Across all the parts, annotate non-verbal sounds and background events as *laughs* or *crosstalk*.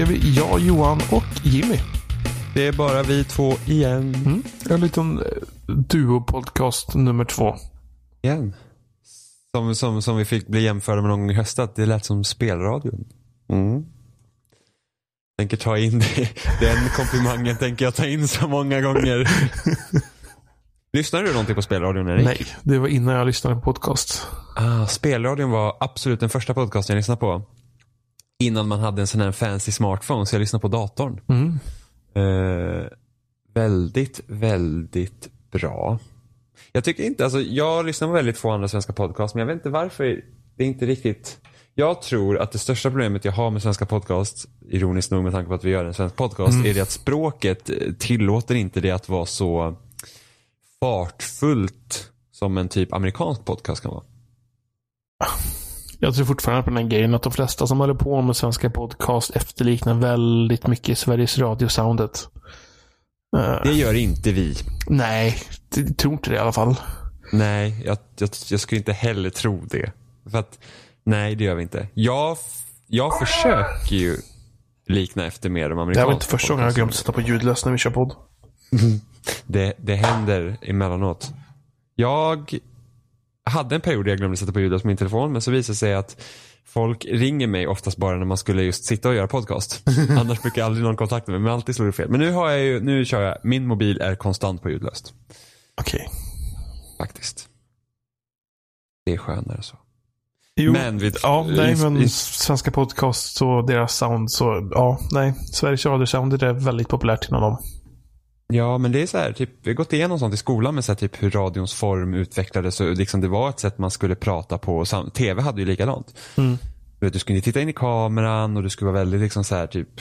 är vi jag, Johan och Jimmy. Det är bara vi två igen. Mm. En liten eh, duo-podcast nummer två. Igen. Som, som, som vi fick bli jämförda med någon gång i höstas. Det lät som spelradion. Mm. Tänker ta in det. Den komplimangen tänker jag ta in så många gånger. *laughs* Lyssnade du någonting på spelradion Erik? Nej, det var innan jag lyssnade på podcast. Ah, spelradion var absolut den första podcasten jag lyssnade på. Innan man hade en sån här fancy smartphone så jag lyssnade på datorn. Mm. Eh, väldigt, väldigt bra. Jag tycker inte, alltså jag lyssnar på väldigt få andra svenska podcasts men jag vet inte varför det är inte riktigt jag tror att det största problemet jag har med svenska podcast, ironiskt nog med tanke på att vi gör en svensk podcast, Mm. är det att språket eh, tillåter inte det att vara så fartfullt som en typ amerikansk podcast kan vara. Jag tror fortfarande på den här grejen att de flesta som håller på med svenska podcast efterliknar väldigt mycket Sveriges Radio-soundet. Eh, Det gör inte vi. nej, jag tror inte det i alla fall. Nej, jag, jag, jag skulle inte heller tro det. För att, nej det gör vi inte. Jag, jag försöker ju likna efter mer de Det amerikanska här var inte första gången jag glömt sätta på ljudlöst när vi kör podd. *laughs* Det, det händer emellanåt. Jag hade en period där jag glömde sätta på ljudet på min telefon men så visade det sig att folk ringer mig oftast bara när man skulle just sitta och göra podcast. *laughs* Annars brukar aldrig någon kontakta mig men alltid slår det fel. Men nu har jag ju, nu kör jag, min mobil är konstant på ljudlöst. Okej. Faktiskt. Det är skönare så. Jo, Men vi- ja, nej, men vi- svenska podcasts och deras sound så, ja, nej. Sveriges Radio-soundet är väldigt populärt inom dem. Ja, men det är så här, typ, vi har gått igenom sånt i skolan med så här, typ, hur radions form utvecklades och liksom, det var ett sätt man skulle prata på. Och sam- TV hade ju likadant. Mm. Du, vet, du skulle titta in i kameran och du skulle vara väldigt liksom så här, typ,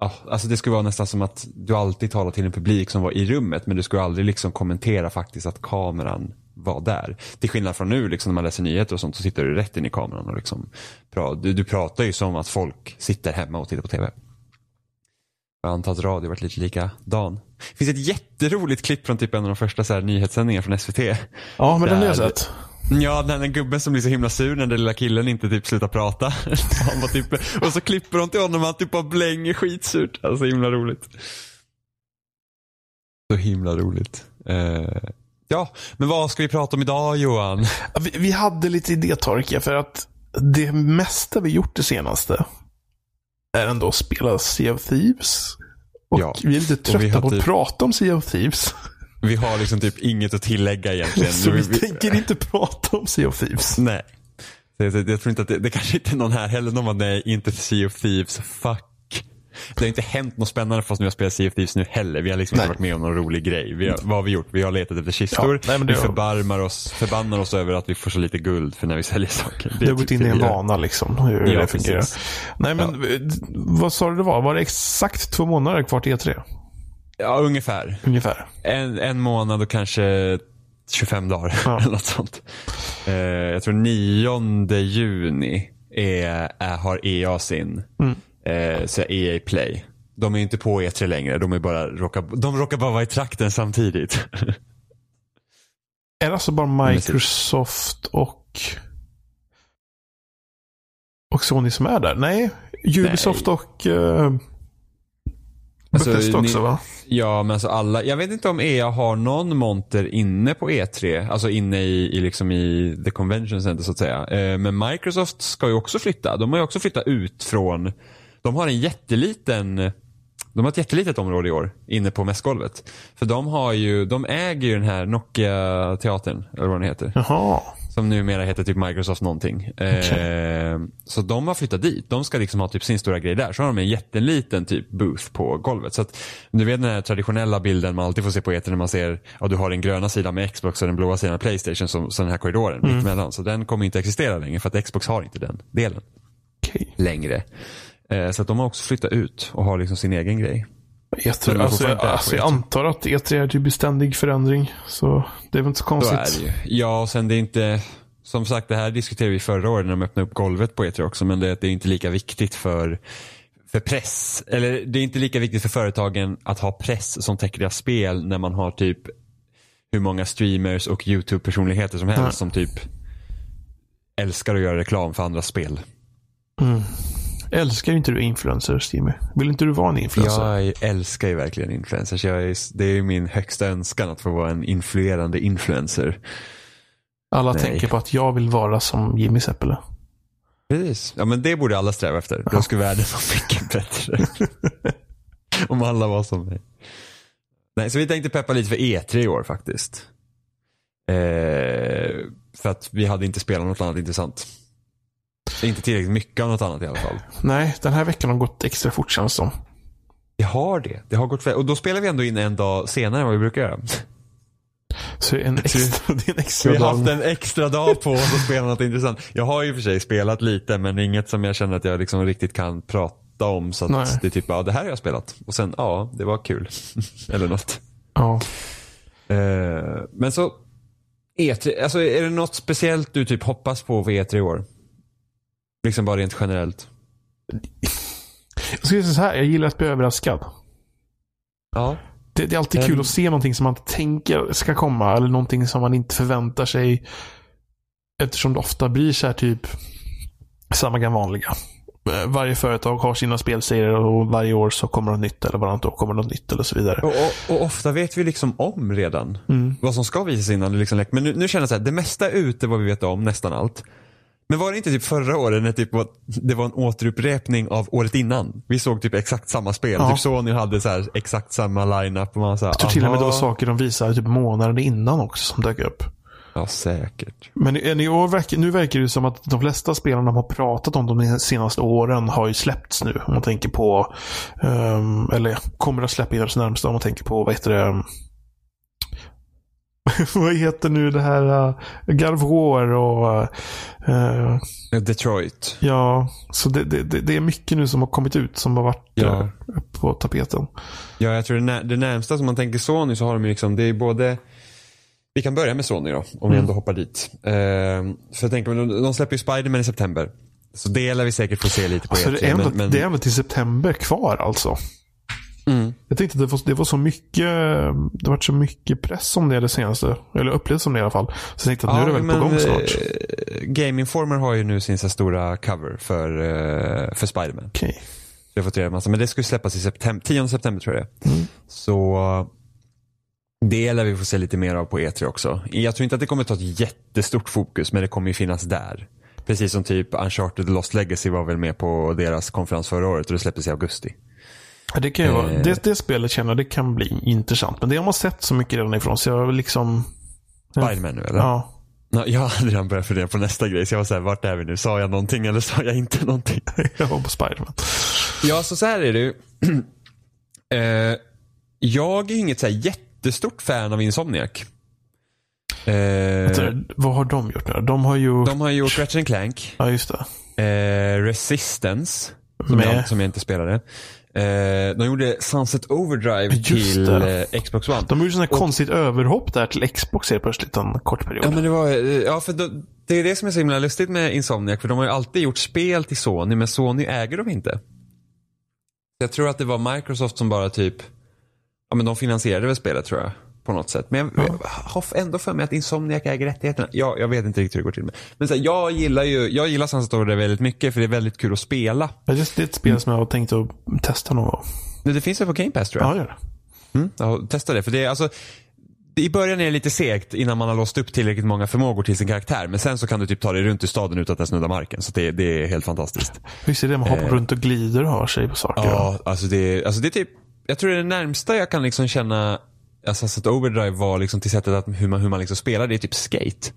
ja, alltså det skulle vara nästan som att du alltid talar till en publik som var i rummet men du skulle aldrig liksom kommentera faktiskt att kameran var där. Till skillnad från nu liksom, när man läser nyheter och sånt så sitter du rätt in i kameran och liksom, du, du pratar ju som att folk sitter hemma och tittar på TV. Jag antar att radio varit lite likadan. Det finns ett jätteroligt klipp från typ en av de första så här, nyhetssändningarna från SVT. Ja, men den har jag Där- sett. Ja, den den gubben som blir så himla sur när den lilla killen inte typ slutar prata. *laughs* Han typ, och så klipper de till honom och han typ bara blänger skitsurt. Alltså himla roligt. Så himla roligt. Eh, ja, men vad ska vi prata om idag Johan? Vi, vi hade lite idétorka för att det mesta vi gjort det senaste är ändå att spela Sea of Thieves. Och Ja, vi är lite trötta på att typ- prata om Sea of Thieves. Vi har liksom typ inget att tillägga egentligen. Så vi Vi- tänker inte prata om Sea of Thieves. Nej. Jag tror inte att det, det kanske inte är någon här heller. Någon bara, nej, inte Sea of Thieves. Fuck. Det har inte hänt något spännande för oss när vi har spelat Sea of Thieves nu heller. Vi har liksom inte varit med om någon rolig grej. Vi har, vad har vi gjort? Vi har letat efter kistor. Ja, nej, vi förbarmar oss, förbannar oss över att vi får så lite guld för när vi säljer saker. Det har gått in i en vana liksom. Hur Ja, det fungerar. precis. Nej men, eh, vad sa du det var? Var det exakt två månader kvar till E3? Ja, ungefär. Ungefär. En, en månad och kanske 25 dagar. Ja. *laughs* Eller något sånt. Eh, jag tror 9 juni är, är, har EA sin. Mm. Eh, så EA Play. De är inte på E3 längre. De, är bara, råkar, de råkar bara vara i trakten samtidigt. Är det alltså bara Microsoft och och Sony som är där? Nej, Ubisoft Nej. och uh, Alltså, Bethesda ni- också va? ja, men alltså alla. Jag vet inte om EA har någon monter inne på E3. Alltså inne i, i, liksom i the convention center så att säga. Eh, men Microsoft ska ju också flytta. De har ju också flyttat ut från. De har en jätteliten de har ett jättelitet område i år inne på mässgolvet. För de har ju, de äger ju den här Nokia-teatern, eller vad den heter. Jaha. Som numera heter typ Microsoft någonting. Eh, så de har flyttat dit. De ska liksom ha typ sin stora grej där. Så har de en jätteliten typ booth på golvet. Så att du vet den här traditionella bilden man alltid får se på etern när man ser, ja du har den gröna sidan med Xbox och den blåa sidan med Playstation som, som den här korridoren Mm. mittemellan. Så den kommer inte existera längre för att Xbox har inte den delen Okej. längre. Eh, så att de har också flyttat ut och har liksom sin egen grej. E3, Men de får alltså, jag, alltså, jag antar att E3 är typ i ständig förändring. Så det är väl inte så Så konstigt. ju. Ja, och sen det är inte, som sagt det här diskuterade vi förra året när de öppnade upp golvet på E3 också, men det, det är inte lika viktigt för för press, eller det är inte lika viktigt för företagen att ha press som täcker deras spel när man har typ hur många streamers och YouTube-personligheter som helst Nej. som typ älskar att göra reklam för andra spel. Mm. Älskar inte du influencers, Jimmy? Vill inte du vara en influencer? Jag älskar ju verkligen influencers. Jag är, det är ju min högsta önskan att få vara en influerande influencer. Alla Nej. tänker på att jag vill vara som Jimmy Seppele. Precis. Ja men det borde alla sträva efter. Då skulle världen vara mycket bättre. *laughs* Om alla var som mig. Nej, så vi tänkte peppa lite för E3 i år faktiskt. Eh, för att vi hade inte spelat något annat intressant. Inte tillräckligt mycket av något annat i alla fall. Nej, den här veckan har gått extra fort känns det som. Det har det. Det har gått. Och då spelar vi ändå in en dag senare än vad vi brukar göra. Så en extra, *laughs* det är en extra vi har haft en extra dag på oss att spela något intressant. Jag har ju för sig spelat lite men inget som jag känner att jag liksom riktigt kan prata om. Så det är typ, ja det här har jag spelat. Och sen, ja det var kul. *laughs* Eller något. Ja. Eh, men så, E3, alltså är det något speciellt du typ hoppas på för E3 i år? Liksom bara rent generellt. Jag ska säga så här, jag gillar att bli överraskad. Ja. Det, det är alltid Mm. kul att se någonting som man inte tänker ska komma. Eller någonting som man inte förväntar sig. Eftersom det ofta blir så här typ samma gamla vanliga. Eh, Varje företag har sina spelserier och varje år så kommer något nytt. Eller varannat år kommer något nytt eller så vidare. Och, och, och ofta vet vi liksom om redan Mm. vad som ska visas innan det liksom. Men nu, nu känner jag så här, det mesta är ute vad vi vet om, nästan allt. Men var det inte typ förra året när typ det var en återupprepning av året innan? Vi såg typ exakt samma spel. Ja. Typ Sony hade så här exakt samma lineup och man så här, Jag tror till och med det var saker de visade typ månaden innan också som dök upp. Ja, säkert. Men i, år nu verkar det som att de flesta spelen de har pratat om de senaste åren har ju släppts nu. Om man tänker på, ehm, eller kommer att släppa inom närmsta om man tänker på, vad heter det? *laughs* vad heter nu det här? Uh, War och eh, Detroit. ja, så det, det, det är mycket nu som har kommit ut som har varit Ja. eh, på tapeten. Ja, jag tror det, när, det närmsta som man tänker Sony så har de ju liksom, det är både vi kan börja med Sony då, om vi ändå hoppar dit. Ehm, för jag tänker, de, de släpper ju Spider-Man i september. Så det lär vi säkert få se lite på Alltså, E3. det, är ändå, men, men, det är ändå till september kvar alltså. Mm. Jag tänkte att det var, det var så mycket, det var så mycket press om det det senaste. Eller upplevs som det i alla fall. Så jag tänkte att nu är det väl på gång snart. eh, Game Informer har ju nu sin stora cover för, eh, för Spider-Man. Okej. Jag har fått reda massa, men det ska ju släppas i september, 10 september tror jag det. Mm. Så det lär vi få se lite mer av på E3 också. Jag tror inte att det kommer ta ett jättestort fokus, men det kommer ju finnas där. Precis som typ Uncharted Lost Legacy var väl med på deras konferens förra året och det släpptes i augusti. Det, kan ju vara, Eh. det, det spelet känner jag, det kan bli intressant. Men det har man sett så mycket redan ifrån så jag liksom... Spiderman nu eller? Ja. Ja, jag hade redan börjat fundera på nästa grej, så jag var såhär, vart är vi nu? Sa jag någonting eller sa jag inte någonting? *laughs* Jag var på Spiderman. Ja, så, så här är det ju. *clears throat* eh, jag är inget så här jättestort fan av Insomniac. Eh, Vad har de gjort nu? De har ju... de har gjort Ratchet Clank, Ja, just det. eh, Resistance, som jag, som jag inte spelade. Eh, de gjorde Sunset Overdrive Just till det. eh, Xbox One. De gjorde sådana här konstigt överhopp där till Xbox helt plötsligt en kort period. Ja, men det var, eh, ja för då, det är det som är så himla lustigt med Insomniac, för de har ju alltid gjort spel till Sony, men Sony äger dem inte. Jag tror att det var Microsoft som bara typ, ja men de finansierade väl spelet tror jag. På något sätt. Men jag, jag har ändå för mig att Insomniac äger rättigheterna. Ja, jag vet inte riktigt hur det går till. Men, men så här, jag gillar ju, jag gillar Sunset Overdrive väldigt mycket för det är väldigt kul att spela. Ja, just det är ett spel som jag har tänkt att testa någon gång. Det, finns väl på Game Pass tror jag. Ja, gör det. Mm, ja, testa det. För det är alltså, I början är det lite segt innan man har låst upp tillräckligt många förmågor till sin karaktär. Men sen så kan du typ ta dig runt i staden utan att snudda marken. Så det, det är helt fantastiskt. Visst är det? Man hoppar runt och glider och har sig på saker. Ja, alltså det, alltså det är typ, jag tror det är det närmsta jag kan liksom känna att Overdrive var liksom till sättet att hur man, hur man liksom spelar, det är typ skate.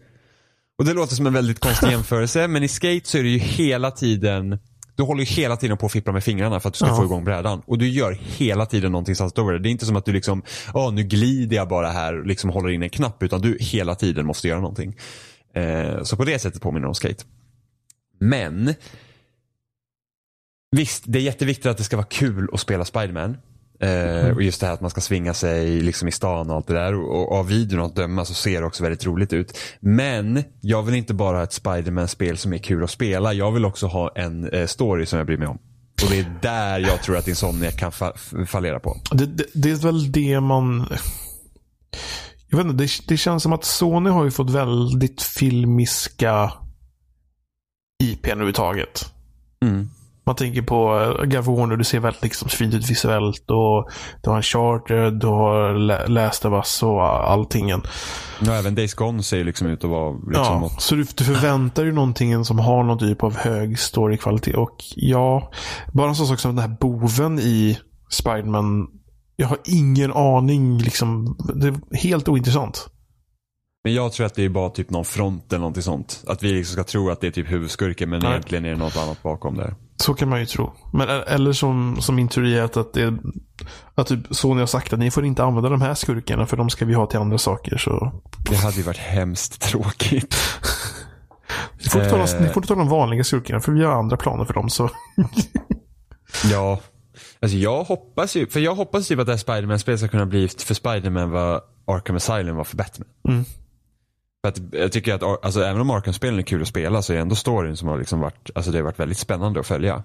Och det låter som en väldigt konstig *laughs* jämförelse, men i skate så är det ju hela tiden du håller ju hela tiden på att fippla med fingrarna för att du ska Ja. få igång brädan. Och du gör hela tiden någonting det. Det är inte som att du liksom, ja nu glider jag bara här och liksom håller in en knapp. Utan du hela tiden måste göra någonting. Eh, så på det sättet påminner det om skate. Men Visst, det är jätteviktigt att det ska vara kul att spela Spiderman. Eh, och just det här att man ska svinga sig liksom i stan och allt det där. Och, och av videon att döma så ser det också väldigt roligt ut. Men jag vill inte bara ha ett Spiderman-spel som är kul att spela. Jag vill också ha en eh, story som jag bryr mig om. Och det är där jag tror att Insomnia kan fa fallera på. Det, det, det är väl det man... Jag vet inte, det, det känns som att Sony har ju fått väldigt filmiska IPn överhuvudtaget. Mm. Man tänker på Gavon och det ser väldigt liksom, fint ut visuellt. Och du har en charter, du har lä- Last of Us och allting. Ja, även Days Gone ser liksom ut att vara liksom Ja, något. så du, du förväntar dig någonting som har någon typ av hög storykvalitet. Och ja, bara en sån sak som den här boven i Spiderman. Jag har ingen aning. Liksom, det är helt ointressant. Men jag tror att det är bara typ någon front eller någonting sånt. Att vi liksom ska tro att det är typ huvudskurken men Nej. egentligen är det något annat bakom där. Så kan man ju tro. Men, eller som, som min teori är att, att, det, att typ Sony har sagt att ni får inte använda de här skurkarna för de ska vi ha till andra saker. Så Det hade ju varit hemskt tråkigt. *laughs* ni får, inte ta de, Eh. ni får inte ta de vanliga skurkarna för vi har andra planer för dem. Så. *laughs* Ja. Alltså jag hoppas ju, för jag hoppas typ att det här Spiderman-spelet ska kunna bli för Spiderman vad Arkham Asylum var för Batman. Mm. För att jag tycker att, alltså även om Arkham-spelen är kul att spela så är ändå storyn som har liksom varit, alltså det har varit väldigt spännande att följa.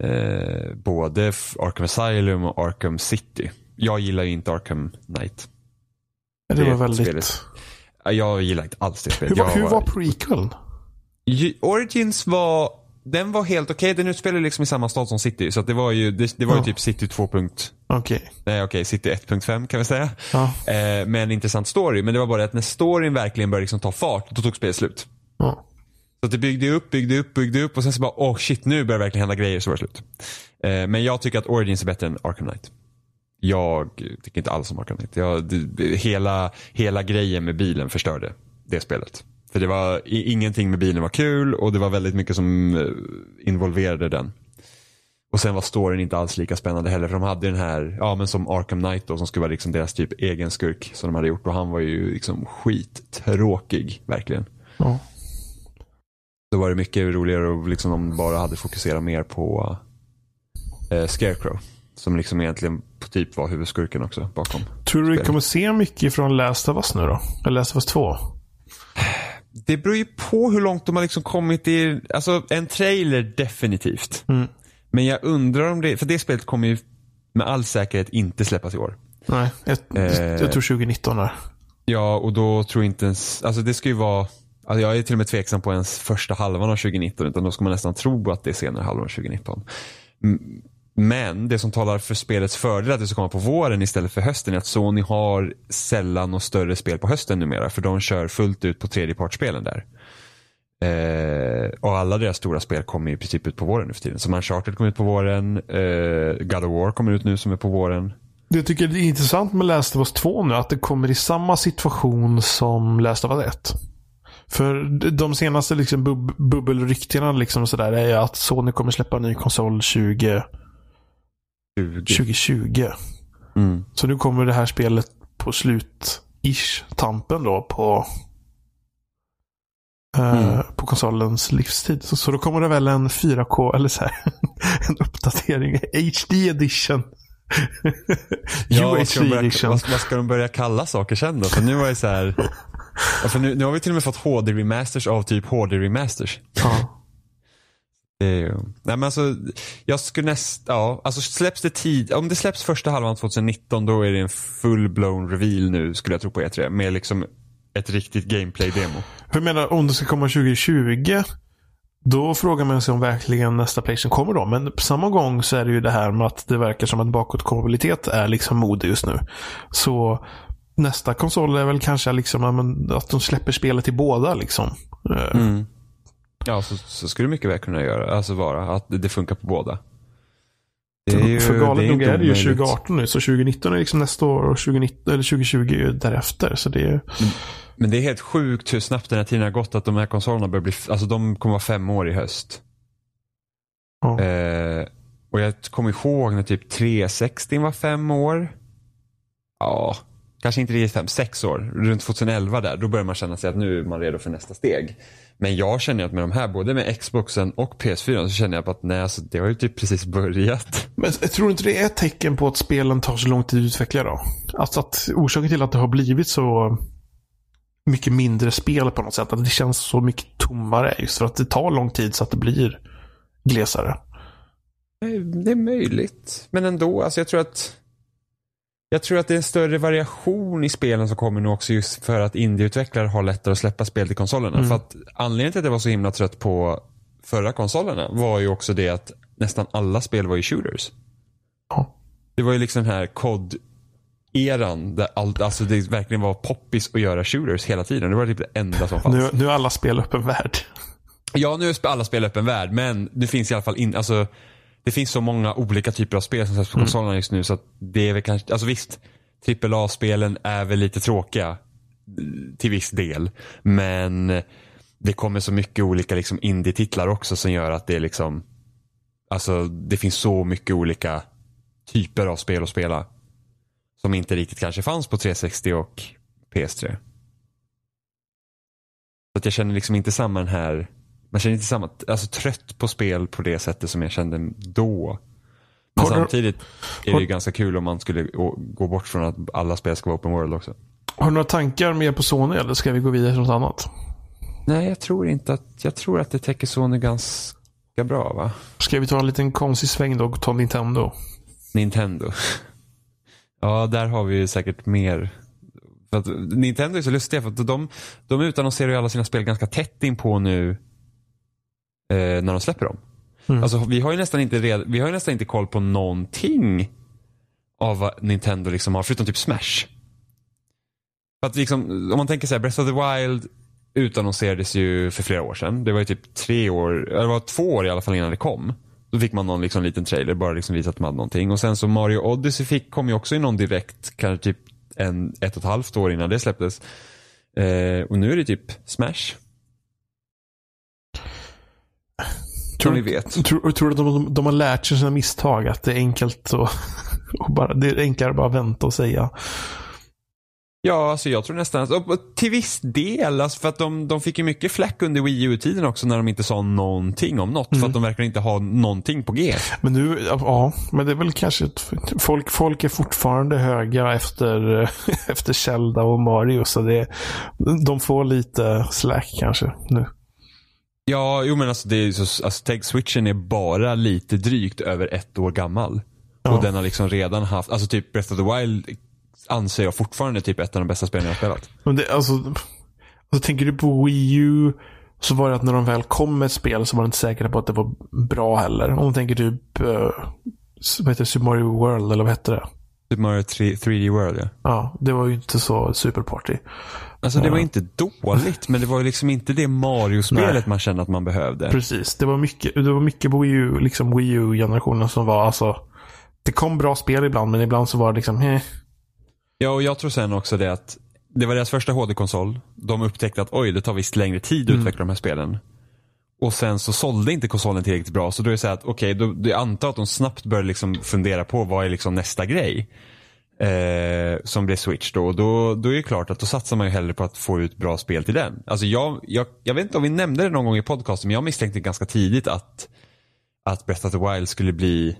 Eh, både Arkham Asylum och Arkham City. Jag gillar ju inte Arkham Knight. Det, Det var väldigt... spelet. Ja, Jag gillar inte alls det Hur, spelet. var, hur var prequeln? Ju- Origins var, den var helt okej. Den utspelar liksom i samma stad som City. Så det var ju, det, det var ju Ja. typ City 2. Okej. Nej okej, City 1.5 kan vi säga. Ja. Eh, med en intressant story. Men det var bara det att när storyn verkligen började liksom ta fart, då tog spelet slut. Ja. Så det byggde upp, byggde upp, byggde upp och sen så bara, åh oh, shit nu börjar det verkligen hända grejer så var det slut. Eh, men jag tycker att Origins är bättre än Arkham Knight. Jag tycker inte alls om Arkham Knight. Jag, det, hela, hela grejen med bilen förstörde det spelet. För det var, ingenting med bilen var kul och det var väldigt mycket som eh, involverade den. Och sen var storyn inte alls lika spännande heller för de hade den här, ja men som Arkham Knight då som skulle vara liksom deras typ egen skurk som de hade gjort och han var ju liksom skittråkig verkligen. Ja. Då var det mycket roligare och liksom de bara hade fokuserat mer på eh, Scarecrow. Som liksom egentligen typ var huvudskurken också bakom. Tror du vi kommer se mycket från Last of Us nu då? Eller Last of Us 2? Det beror ju på hur långt de har liksom kommit i, alltså en trailer definitivt. Mm. Men jag undrar om det, för det spelet kommer ju med all säkerhet inte släppas i år. Nej, jag, Eh. jag tror 2019 är. Ja, och då tror jag inte ens, alltså det ska ju vara, alltså jag är till och med tveksam på ens första halvan av 2019, utan då ska man nästan tro att det är senare halvan av 2019. Men det som talar för spelets fördel att det ska komma på våren istället för hösten är att Sony har sällan något större spel på hösten numera, för de kör fullt ut på tredjepartsspelen där. Eh, och alla deras stora spel kommer i princip ut på våren nu för tiden. Som Uncharted kommer ut på våren, eh, God of War kommer ut nu som är på våren. Det jag tycker det är intressant med Last of Us 2 nu, att det kommer i samma situation som Last of Us 1. För de senaste liksom bub bubbelryktena liksom sådär är ju att Sony kommer släppa en ny konsol 20, 20. 2020. Mm. Så nu kommer det här spelet på slut-ish, tampen då på eh, Mm. på konsolens livstid. Så, så då kommer det väl en 4K, eller så här, *laughs* en uppdatering. HD edition. Ja, vad ska, börja, vad, vad ska de börja kalla saker sen då? För nu var det så här, *laughs* för nu, nu har vi till och med fått HD-remasters av typ HD-remasters. Ja. Ju- Nej men alltså, jag skulle näst, ja, alltså släpps det tid, om det släpps första halvan 2019 då är det en full-blown reveal nu skulle jag tro på E3. Med liksom ett riktigt gameplay-demo. Hur menar om det ska komma 2020? Då frågar man sig om verkligen nästa Playstation kommer då. Men på samma gång så är det ju det här med att det verkar som att bakåtkompatibilitet är liksom mode just nu. Så nästa konsol är väl kanske liksom att de släpper spelet till båda liksom. Eh, Mm. Ja, så, så skulle det mycket väl kunna göra, alltså vara, att det funkar på båda. Det är ju- för galet nog är det ju omöjligt. 2018 nu. Så 2019 är liksom nästa år och 2019, eller 2020 är ju därefter. Så det är Men det är helt sjukt hur snabbt den här tiden har gått att de här konsolerna börjar bli, alltså de kommer vara fem år i höst. ja. Eh, och jag kommer ihåg när typ 360 var fem år. Ja, kanske inte riktigt fem, sex år. Runt 2011 där, då börjar man känna sig att nu är man redo för nästa steg. Men jag känner att med de här, både med Xboxen och PS4, så känner jag att nej, alltså, det har ju typ precis börjat. Men jag tror inte det är ett tecken på att spelen tar så lång tid att utveckla då? Alltså att orsaken till att det har blivit så mycket mindre spel på något sätt, att det känns så mycket tommare just för att det tar lång tid så att det blir glesare. Det är möjligt. Men ändå, alltså jag tror att jag tror att det är en större variation i spelen som kommer nu också just för att indieutvecklare har lättare att släppa spel till konsolerna. Mm. För att anledningen till att jag var så himla trött på förra konsolerna var ju också det att nästan alla spel var ju shooters. Ja. Det var ju liksom den här COD-eran där allt, alltså det verkligen var poppis att göra shooters hela tiden. Det var typ det enda som fanns. Nu, nu är alla spel öppen värld. Ja, nu är alla spel öppen värld, men det finns i alla fall in, alltså, det finns så många olika typer av spel som släpps på konsolerna just nu så att det är väl kanske, alltså visst, AAA-spelen är väl lite tråkiga eh, till viss del, men det kommer så mycket olika liksom indie-titlar också som gör att det är liksom, alltså det finns så mycket olika typer av spel att spela som inte riktigt kanske fanns på 360 och PS3. Så att jag känner liksom inte samma den här man känner inte samma, alltså trött på spel på det sättet som jag kände då. Men Har du- samtidigt är det ju ganska kul om man skulle gå bort från att alla spel ska vara open world också. Har du några tankar mer på Sony eller ska vi gå vidare till något annat? Nej, jag tror inte att, jag tror att det täcker Sony ganska bra va? Ska vi ta en liten konstig sväng då och ta Nintendo? Nintendo. Ja, där har vi ju säkert mer. För att Nintendo är så lustiga för att de, de utannonserar ju alla sina spel ganska tätt in på nu eh, när de släpper dem. Mm. Alltså, vi, har ju nästan inte red, vi har nästan inte koll på någonting av vad Nintendo liksom har, förutom typ Smash. För att liksom, om man tänker så här, Breath of the Wild utannonserades ju för flera år sedan. Det var ju typ tre år, eller var två år i alla fall innan det kom. Då fick man någon liksom liten trailer, bara liksom visa att de hade någonting. Och sen så Mario Odyssey fick, kom ju också i någon direkt, kanske typ en, ett och ett halvt år innan det släpptes. Eh, och nu är det typ Smash. Tror ni vet. Tror, tror du att de, de har lärt sig sina misstag? Att det är enkelt och, *laughs* och bara, det är enklare att bara vänta och säga. Ja, alltså jag tror nästan att, till viss del, alltså för att de, de fick ju mycket flack under Wii U-tiden också när de inte sa någonting om något. För att de verkar inte ha någonting på G. Men nu, ja, men det är väl kanske folk, folk är fortfarande höga efter, *laughs* efter Zelda och Mario. Så det, de får lite slack kanske nu. Ja, jo men alltså, det är så, alltså tänk, switchen är bara lite drygt över ett år gammal. Ja. Och den har liksom redan haft, alltså typ Breath of the Wild anser jag fortfarande typ ett av de bästa spelen jag har spelat. Men det, alltså, alltså, tänker du på Wii U så var det att när de väl kom med ett spel så var de inte säkra på att det var bra heller. Om man tänker typ, uh, vad heter det, Super Mario World eller vad hette det? Super Mario 3, 3D World ja. Ja, det var ju inte så superparty. Alltså det var inte dåligt, men det var ju liksom inte det Mario-spelet man kände att man behövde. Precis, det var mycket, det var mycket på Wii U, liksom Wii U-generationen som var alltså det kom bra spel ibland, men ibland så var det liksom, eh. Ja, och jag tror sen också det att det var deras första HD-konsol. De upptäckte att oj, det tar visst längre tid att utveckla de här spelen. Och sen så sålde inte konsolen tillräckligt bra. Så då är det så här att okej, då, då jag antar att de snabbt började liksom fundera på vad är liksom nästa grej. Eh, som blev Switch då. Och då, då är det klart att då satsar man ju hellre på att få ut bra spel till den. Alltså jag, jag, jag vet inte om vi nämnde det någon gång i podcasten, men jag misstänkte ganska tidigt att, att Breath of the Wild skulle bli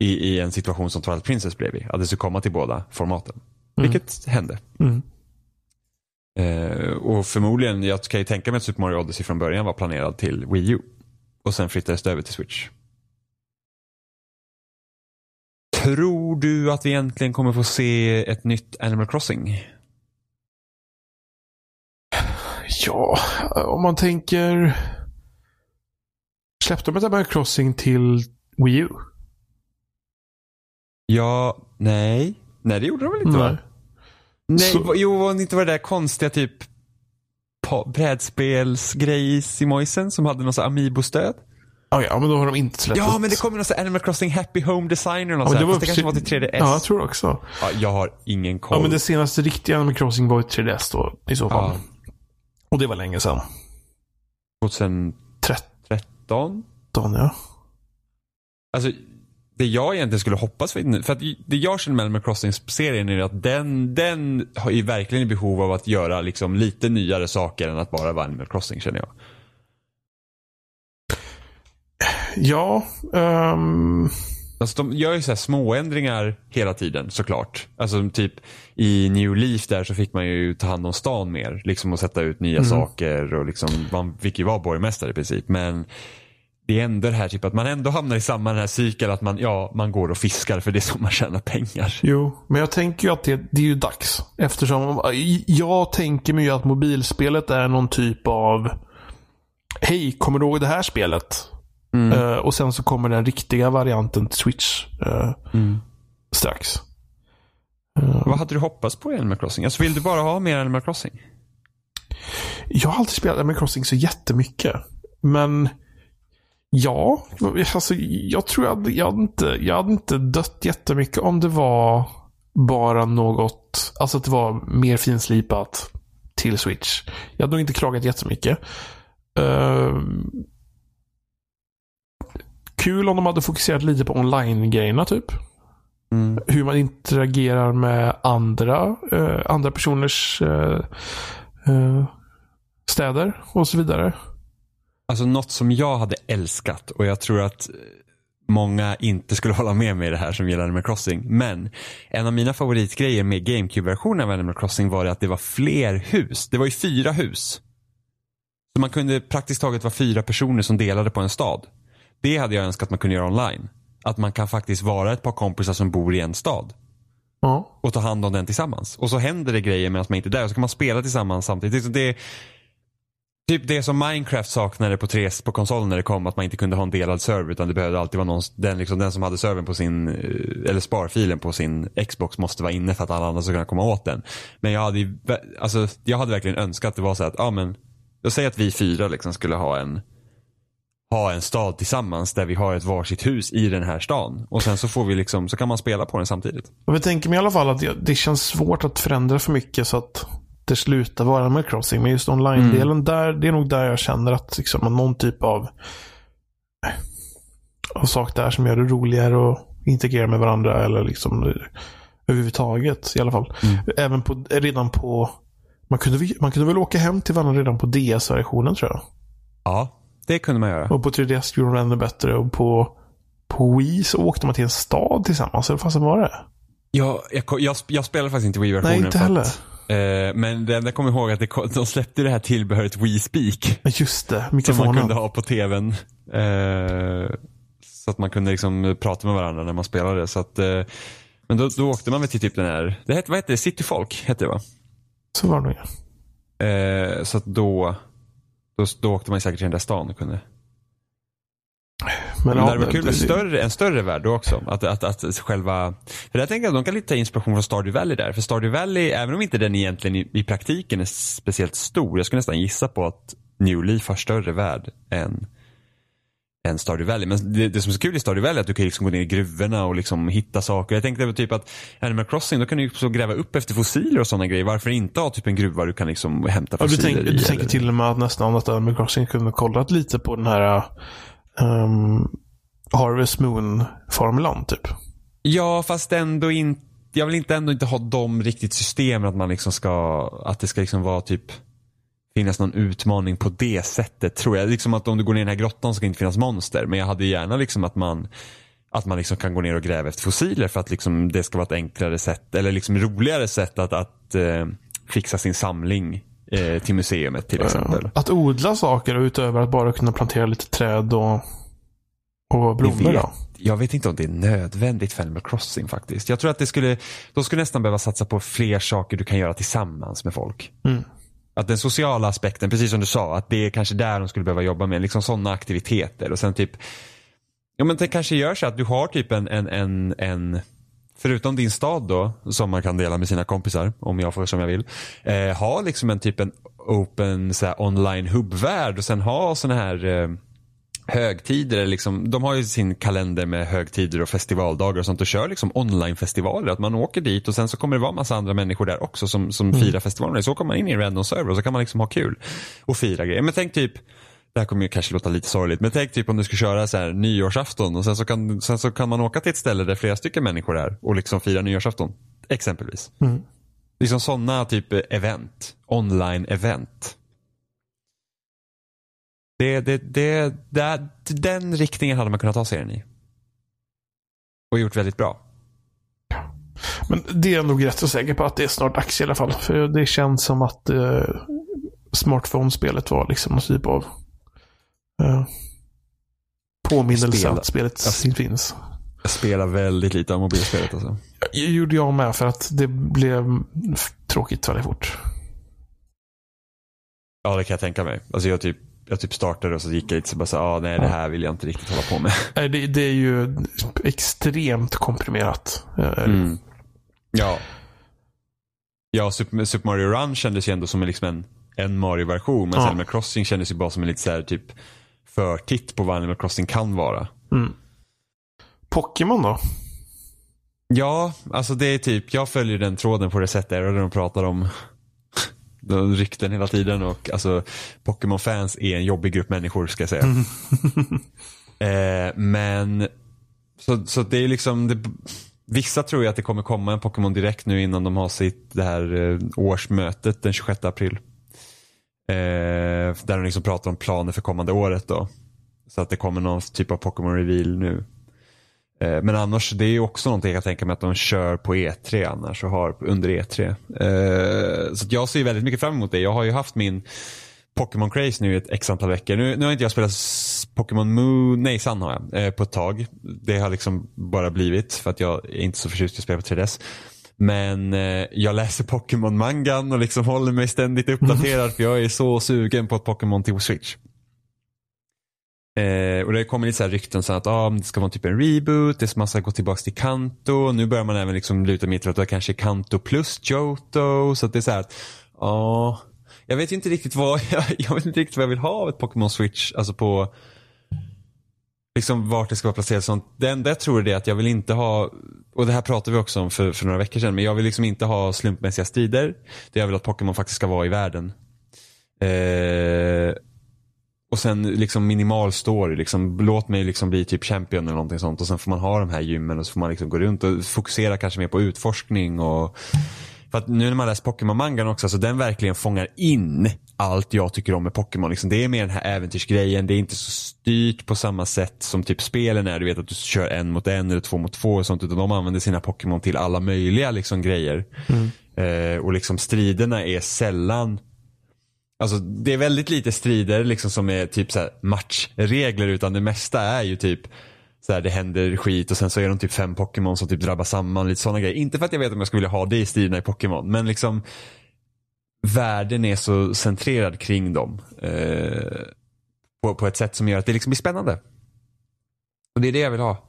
i, i en situation som Twilight Princess blev i. Att det skulle komma till båda formaten. Vilket hände. Mm. Eh, och förmodligen, jag kan ju tänka mig att Super Mario Odyssey från början var planerad till Wii U. Och sen flyttades det över till Switch. Tror du att vi egentligen kommer få se ett nytt Animal Crossing? Ja, om man tänker... Släppte de ett Animal Crossing till Wii U? Ja, nej. Nej, det gjorde de väl inte? va? Nej, Så- jo, var inte var det där konstiga typ brädspelsgrejs i som hade någon sån Amiibo-stöd? Ah, ja, men då har de inte släppt Ja, ett- men det kommer någon sån Animal Crossing Happy Home Designer och något Ja, det, Fast det kanske var till 3DS. Ja, jag tror också. Ja, jag har ingen koll. Ja, men det senaste riktiga Animal Crossing var ju 3DS då, i så fall. Ja. Och det var länge sedan. 2013? 13, ja. Alltså, det jag egentligen skulle hoppas för, för att det jag känner med Animal Crossing-serien är att den, den har ju verkligen i behov av att göra liksom lite nyare saker än att bara vara Animal Crossing känner jag. Ja, ehm, Alltså de gör ju så här småändringar hela tiden såklart. Alltså typ i New Leaf där så fick man ju ta hand om stan mer. Liksom och sätta ut nya saker och liksom man fick ju vara borgmästare i princip. Men det är ändå det här typ att man ändå hamnar i samma den här cykeln att man, ja, man går och fiskar för det är så man tjänar pengar. jo. Men jag tänker ju att det, det är ju dags. Eftersom jag tänker mig ju att mobilspelet är någon typ av Hej, kommer du ihåg det här spelet? Mm. Eh, och sen så kommer den riktiga varianten till Switch eh, Mm. strax. Eh, Vad hade du hoppats på i Animal Crossing? Alltså vill du bara ha mer Animal Crossing? Jag har alltid spelat Animal Crossing så jättemycket. Men ja, alltså, jag tror jag hade, jag, hade inte, jag hade inte dött jättemycket om det var bara något, alltså att det var mer finslipat till Switch. Jag hade nog inte klagat jättemycket. Ehm, kul om de hade fokuserat lite på online-grejerna typ. Mm. Hur man interagerar med andra, eh, andra personers eh, eh, städer och så vidare. Alltså något som jag hade älskat och jag tror att många inte skulle *laughs* hålla med mig i det här som gäller Animal Crossing. Men en av mina favoritgrejer med GameCube-versionen av Animal Crossing var att det var fler hus. Det var ju fyra hus. Så man kunde praktiskt taget vara fyra personer som delade på en stad. Det hade jag önskat man kunde göra online. Att man kan faktiskt vara ett par kompisar som bor i en stad. Ja. och ta hand om den tillsammans. Och så händer det grejer medan man inte är där och så kan man spela tillsammans samtidigt. Det, typ det som Minecraft saknade på, 3, på konsolen när det kom, att man inte kunde ha en delad server utan det behövde alltid vara någon, den, liksom, den som hade servern på sin, eh, eller sparfilen på sin Xbox måste vara inne för att alla andra ska kunna komma åt den. Men jag hade, alltså, jag hade verkligen önskat att det var så att, ja men, jag säger att vi fyra liksom skulle ha en ha en stad tillsammans där vi har ett varsitt hus i den här stan. Och sen så får vi liksom, så kan man spela på den samtidigt. Jag tänker mig i alla fall att det, det känns svårt att förändra för mycket så att det slutar vara Animal Crossing. Men just online-delen, där, det är nog där jag känner att liksom, någon typ av, av sak där som gör det roligare att integrera med varandra. Eller liksom överhuvudtaget i alla fall. Även på, redan på man kunde, man kunde väl åka hem till varandra redan på DS-versionen tror jag. Ja, det kunde man göra. Och på 3DS gjorde de det ännu bättre. Och på, på Wii så åkte man till en stad tillsammans. Eller vad fasen var det? Ja, jag, jag, jag spelade faktiskt inte Wii-versionen. Nej, inte heller. Att, eh, men det enda jag kommer ihåg att det, de släppte det här tillbehöret Wii Speak. Ja, Just det, Som man mikrofonen. kunde ha på tvn. Eh, så att man kunde liksom prata med varandra när man spelade. Så att, eh, men då, då åkte man väl till typ den här, det hette, vad hette det? Cityfolk hette det va? Så var det nog. ja. Eh, så att då, då, då åkte man säkert till den där stan och kunde. Men ja, det hade varit kul med större, en större värld då också. Att, att, att själva, för jag tänker att de kan lite ta inspiration från Stardew Valley där. För Stardew Valley, även om inte den egentligen i, i praktiken är speciellt stor. Jag skulle nästan gissa på att New Leaf har större värld än, än Stardew Valley. Men det, det som är så kul i Stardew Valley är att du kan liksom gå ner i gruvorna och liksom hitta saker. Jag tänkte typ att Animal Crossing, då kan du så gräva upp efter fossiler och sådana grejer. Varför inte ha typ en gruva du kan liksom hämta Ja, du, fossiler tänk, i? du tänker till och med att nästan att Animal Crossing kunde kollat lite på den här um, Harvest Moon-formulan typ. Ja, fast ändå inte. Jag vill inte ändå inte ha de riktigt systemen att man liksom ska, att det ska liksom vara typ finnas någon utmaning på det sättet tror jag. Liksom att om du går ner i den här grottan så ska det inte finnas monster. Men jag hade gärna liksom att man att man liksom kan gå ner och gräva efter fossiler för att liksom det ska vara ett enklare sätt eller liksom roligare sätt att, att eh, fixa sin samling eh, till museumet till exempel. Uh, att odla saker utöver att bara kunna plantera lite träd och, och blommor. vet, Då. jag vet inte om det är nödvändigt för Animal Crossing faktiskt. Jag tror att det skulle, de skulle nästan behöva satsa på fler saker du kan göra tillsammans med folk. Mm. Att den sociala aspekten, precis som du sa, att det är kanske där de skulle behöva jobba med. Liksom sådana aktiviteter och sen typ, ja men det kanske gör så att du har typ en, en, en, en Förutom din stad då, som man kan dela med sina kompisar, om jag får som jag vill. Eh, ha liksom en typ en open så här, online hubbvärld och sen ha såna här eh, högtider. Liksom, de har ju sin kalender med högtider och festivaldagar och sånt och kör liksom onlinefestivaler. Att man åker dit och sen så kommer det vara massa andra människor där också som, som firar festivalen. Så kommer man in i en random server och så kan man liksom ha kul och fira grejer. Men tänk typ det här kommer ju kanske låta lite sorgligt, men tänk typ om du ska köra så här nyårsafton och sen så, kan, sen så kan man åka till ett ställe där flera stycken människor är och liksom fira nyårsafton. Exempelvis. Mm. Liksom sådana typ event. Online-event. Det, det, det, det, den riktningen hade man kunnat ta serien i. Och gjort väldigt bra. Men det är jag nog rätt så säker på att det är snart dags i alla fall. För det känns som att uh, smartphone-spelet var liksom någon typ av påminnelse Spela. att spelet Alltså- finns. Jag spelar väldigt lite av mobilspelet alltså. Det gjorde jag med för att det blev tråkigt väldigt fort. Ja, det kan jag tänka mig. Alltså jag typ jag typ startade och så gick jag lite så bara så ah, nej det här vill jag inte riktigt hålla på med. *laughs* Nej, det, det är ju extremt komprimerat. Mm. Ja. Ja, Super, Super Mario Run kändes ju ändå som en, liksom en, en Mario-version. Men Ja. Animal Crossing kändes ju bara som en lite så här, typ förtitt på vad Animal Crossing kan vara. Mm. Pokémon då? Ja, alltså det är typ, jag följer den tråden på Reset Era där de pratar om *laughs* de rykten hela tiden och alltså Pokémon-fans är en jobbig grupp människor ska jag säga. *laughs* eh, men så, så det är liksom, det, vissa tror ju att det kommer komma en Pokémon direkt nu innan de har sitt det här eh, årsmötet den 26 april. Eh, där de liksom pratar om planer för kommande året då. Så att det kommer någon typ av Pokémon reveal nu. Eh, Men annars, det är ju också någonting jag kan tänka mig att de kör på E3 annars och har under E3. Eh, Så att jag ser väldigt mycket fram emot det. Jag har ju haft min Pokémon Craze nu i ett x antal veckor. Nu, nu har inte jag spelat Pokémon Moon, nej Sun har jag, eh, på ett tag. Det har liksom bara blivit för att jag är inte så förtjust i att spela på 3DS. Men eh, jag läser Pokémon-mangan och liksom håller mig ständigt uppdaterad för jag är så sugen på ett Pokémon till Switch. Eh, och det kommer lite så här rykten så att ah, det ska vara typ en reboot, det man ska gå tillbaka till Kanto. Nu börjar man även liksom luta mer till att det kanske är Kanto plus Johto. Så att det är så här att, ja, jag vet inte riktigt vad *laughs* jag, jag vet inte riktigt vad jag vill ha av ett Pokémon Switch. Alltså på liksom vart det ska vara placerat. Sånt. Det enda jag tror är det att jag vill inte ha, och det här pratade vi också om för, för några veckor sedan, men jag vill liksom inte ha slumpmässiga strider. Det jag vill att Pokémon faktiskt ska vara i världen. Eh, och sen liksom minimal story. Liksom, låt mig liksom bli typ champion eller någonting sånt. Och sen får man ha de här gymmen och så får man liksom gå runt och fokusera kanske mer på utforskning. Och, för att nu när man läser Pokémon-mangan också, så den verkligen fångar in allt jag tycker om med Pokémon. Liksom, det är mer den här äventyrsgrejen. Det är inte så styrt på samma sätt som typ spelen är. Du vet att du kör en mot en eller två mot två och sånt. Utan de använder sina Pokémon till alla möjliga liksom, grejer. Eh, och liksom striderna är sällan Alltså det är väldigt lite strider liksom som är typ så här matchregler utan det mesta är ju typ så här, det händer skit och sen så är de typ fem Pokémon som typ drabbar samman. Lite sådana grejer. Inte för att jag vet om jag skulle vilja ha det i striderna i Pokémon men liksom världen är så centrerad kring dem. Eh, på, på ett sätt som gör att det liksom blir spännande. Och det är det jag vill ha.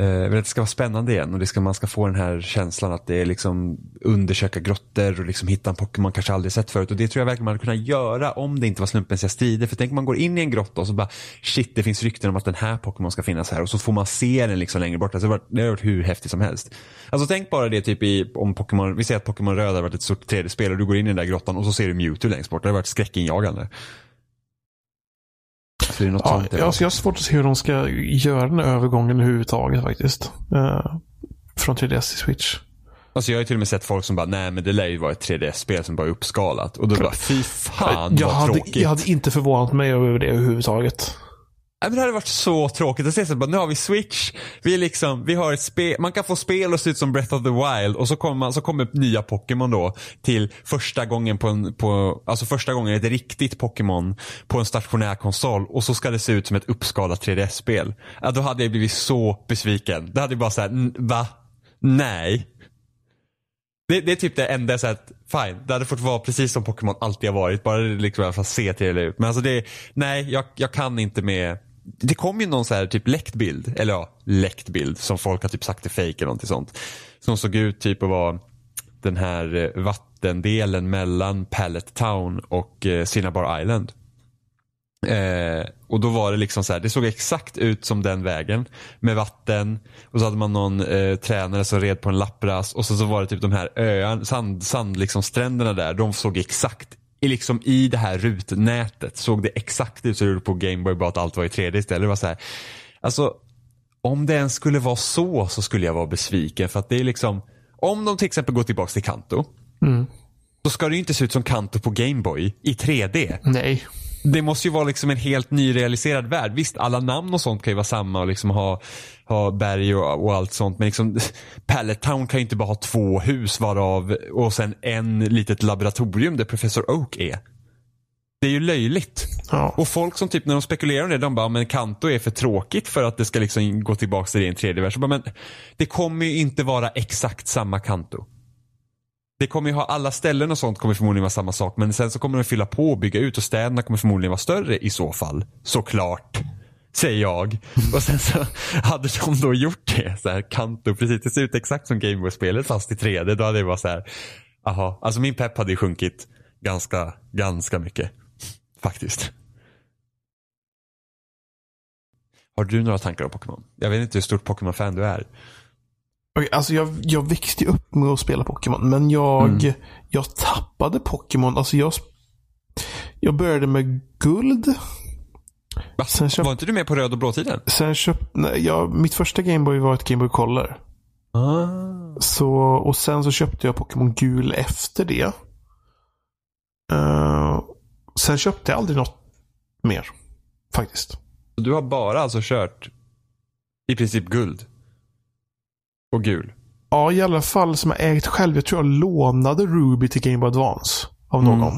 Eh, jag vill att det ska vara spännande igen och det ska, man ska få den här känslan att det är liksom undersöka grottor och liksom hitta en Pokémon kanske aldrig sett förut. Och det tror jag verkligen man hade kunnat göra om det inte var slumpmässiga strider. För tänk om man går in i en grotta och så bara shit det finns rykten om att den här Pokémon ska finnas här och så får man se den liksom längre bort. Alltså, det hade varit- det har varit hur häftigt som helst. Alltså tänk bara det typ i, om Pokémon, vi säger att Pokémon Röd har varit ett stort 3D-spel och du går in i den där grottan och så ser du Mewtwo längst bort. Det har varit skräckinjagande. Så det är något Ja, sånt. jag, alltså, jag har svårt att se hur de ska göra den övergången överhuvudtaget faktiskt. Eh, från 3DS till Switch. Alltså jag har till och med sett folk som bara, nej men det lär ju vara ett 3DS-spel som bara är uppskalat. Och då bara, fy fan jag, vad hade, tråkigt. jag hade inte förvånat mig över det överhuvudtaget. Nej, men det hade varit så tråkigt att se så bara, nu har vi Switch, vi liksom, vi har ett spel, man kan få spel och se ut som Breath of the Wild och så kommer, man, så kommer nya Pokémon då till första gången på en, på, alltså första gången ett riktigt Pokémon på en stationär konsol och så ska det se ut som ett uppskalat 3DS-spel. Ja, då hade jag blivit så besviken. Det hade jag bara såhär, va? Nej. Det, det är typ det enda så att fine, det hade fått vara precis som Pokémon alltid har varit. Bara det liksom i alla fall se till ut. Men alltså det, nej jag, jag kan inte med det kom ju någon så här typ läckt bild, eller ja, läckt bild som folk har typ sagt är fake eller någonting sånt. Som såg ut typ att vara den här eh, vattendelen mellan Pallet Town och eh, Cinnabar Island. Eh, och då var det liksom så här, det såg exakt ut som den vägen med vatten och så hade man någon eh, tränare som red på en lappras och så, så var det typ de här öarna, sand, sand liksom stränderna där, de såg exakt i, liksom, i det här rutnätet såg det exakt ut som det gjorde på Gameboy bara att allt var i 3D istället. Det var så här, alltså om det ens skulle vara så så skulle jag vara besviken för att det är liksom om de till exempel går tillbaka till Kanto då ska det ju inte se ut som Kanto på Gameboy i 3D. Nej. Det måste ju vara liksom en helt nyrealiserad värld. Visst, alla namn och sånt kan ju vara samma och liksom ha, ha berg och, och allt sånt. Men liksom, *laughs* Pallet Town kan ju inte bara ha två hus varav och sen en litet laboratorium där Professor Oak är. Det är ju löjligt. Ja. Och folk som typ när de spekulerar om det, de bara, men Kanto är för tråkigt för att det ska liksom gå tillbaka till det i en tredje vers. Bara, Men det kommer ju inte vara exakt samma Kanto. Det kommer ju ha alla ställen och sånt kommer förmodligen vara samma sak. Men sen så kommer de fylla på och bygga ut och städerna kommer förmodligen vara större i så fall. Såklart. Säger jag. *laughs* Och sen så hade de då gjort det. Så här, Kanto, precis. Det ser ut exakt som Gameboy-spelet fast i 3D. Då hade det varit så här. Aha. Alltså min pepp hade ju sjunkit ganska, ganska mycket. Faktiskt. Har du några tankar om Pokémon? Jag vet inte hur stort Pokémon-fan du är. Okej, alltså jag, jag växte upp med att spela Pokémon, men jag, Mm. jag tappade Pokémon. Alltså jag, jag började med guld. Va? Sen köpt- Var inte du med på röd och blå-tiden? Sen köpte, nej, jag, mitt första Gameboy var ett Gameboy Color. Ah. Så, och sen så köpte jag Pokémon gul efter det. Eh, sen köpte jag aldrig något mer. Faktiskt. Du har bara alltså kört i princip guld? Och gul? Ja, i alla fall som jag ägt själv. Jag tror jag lånade Ruby till Game Boy Advance. Av Mm. någon.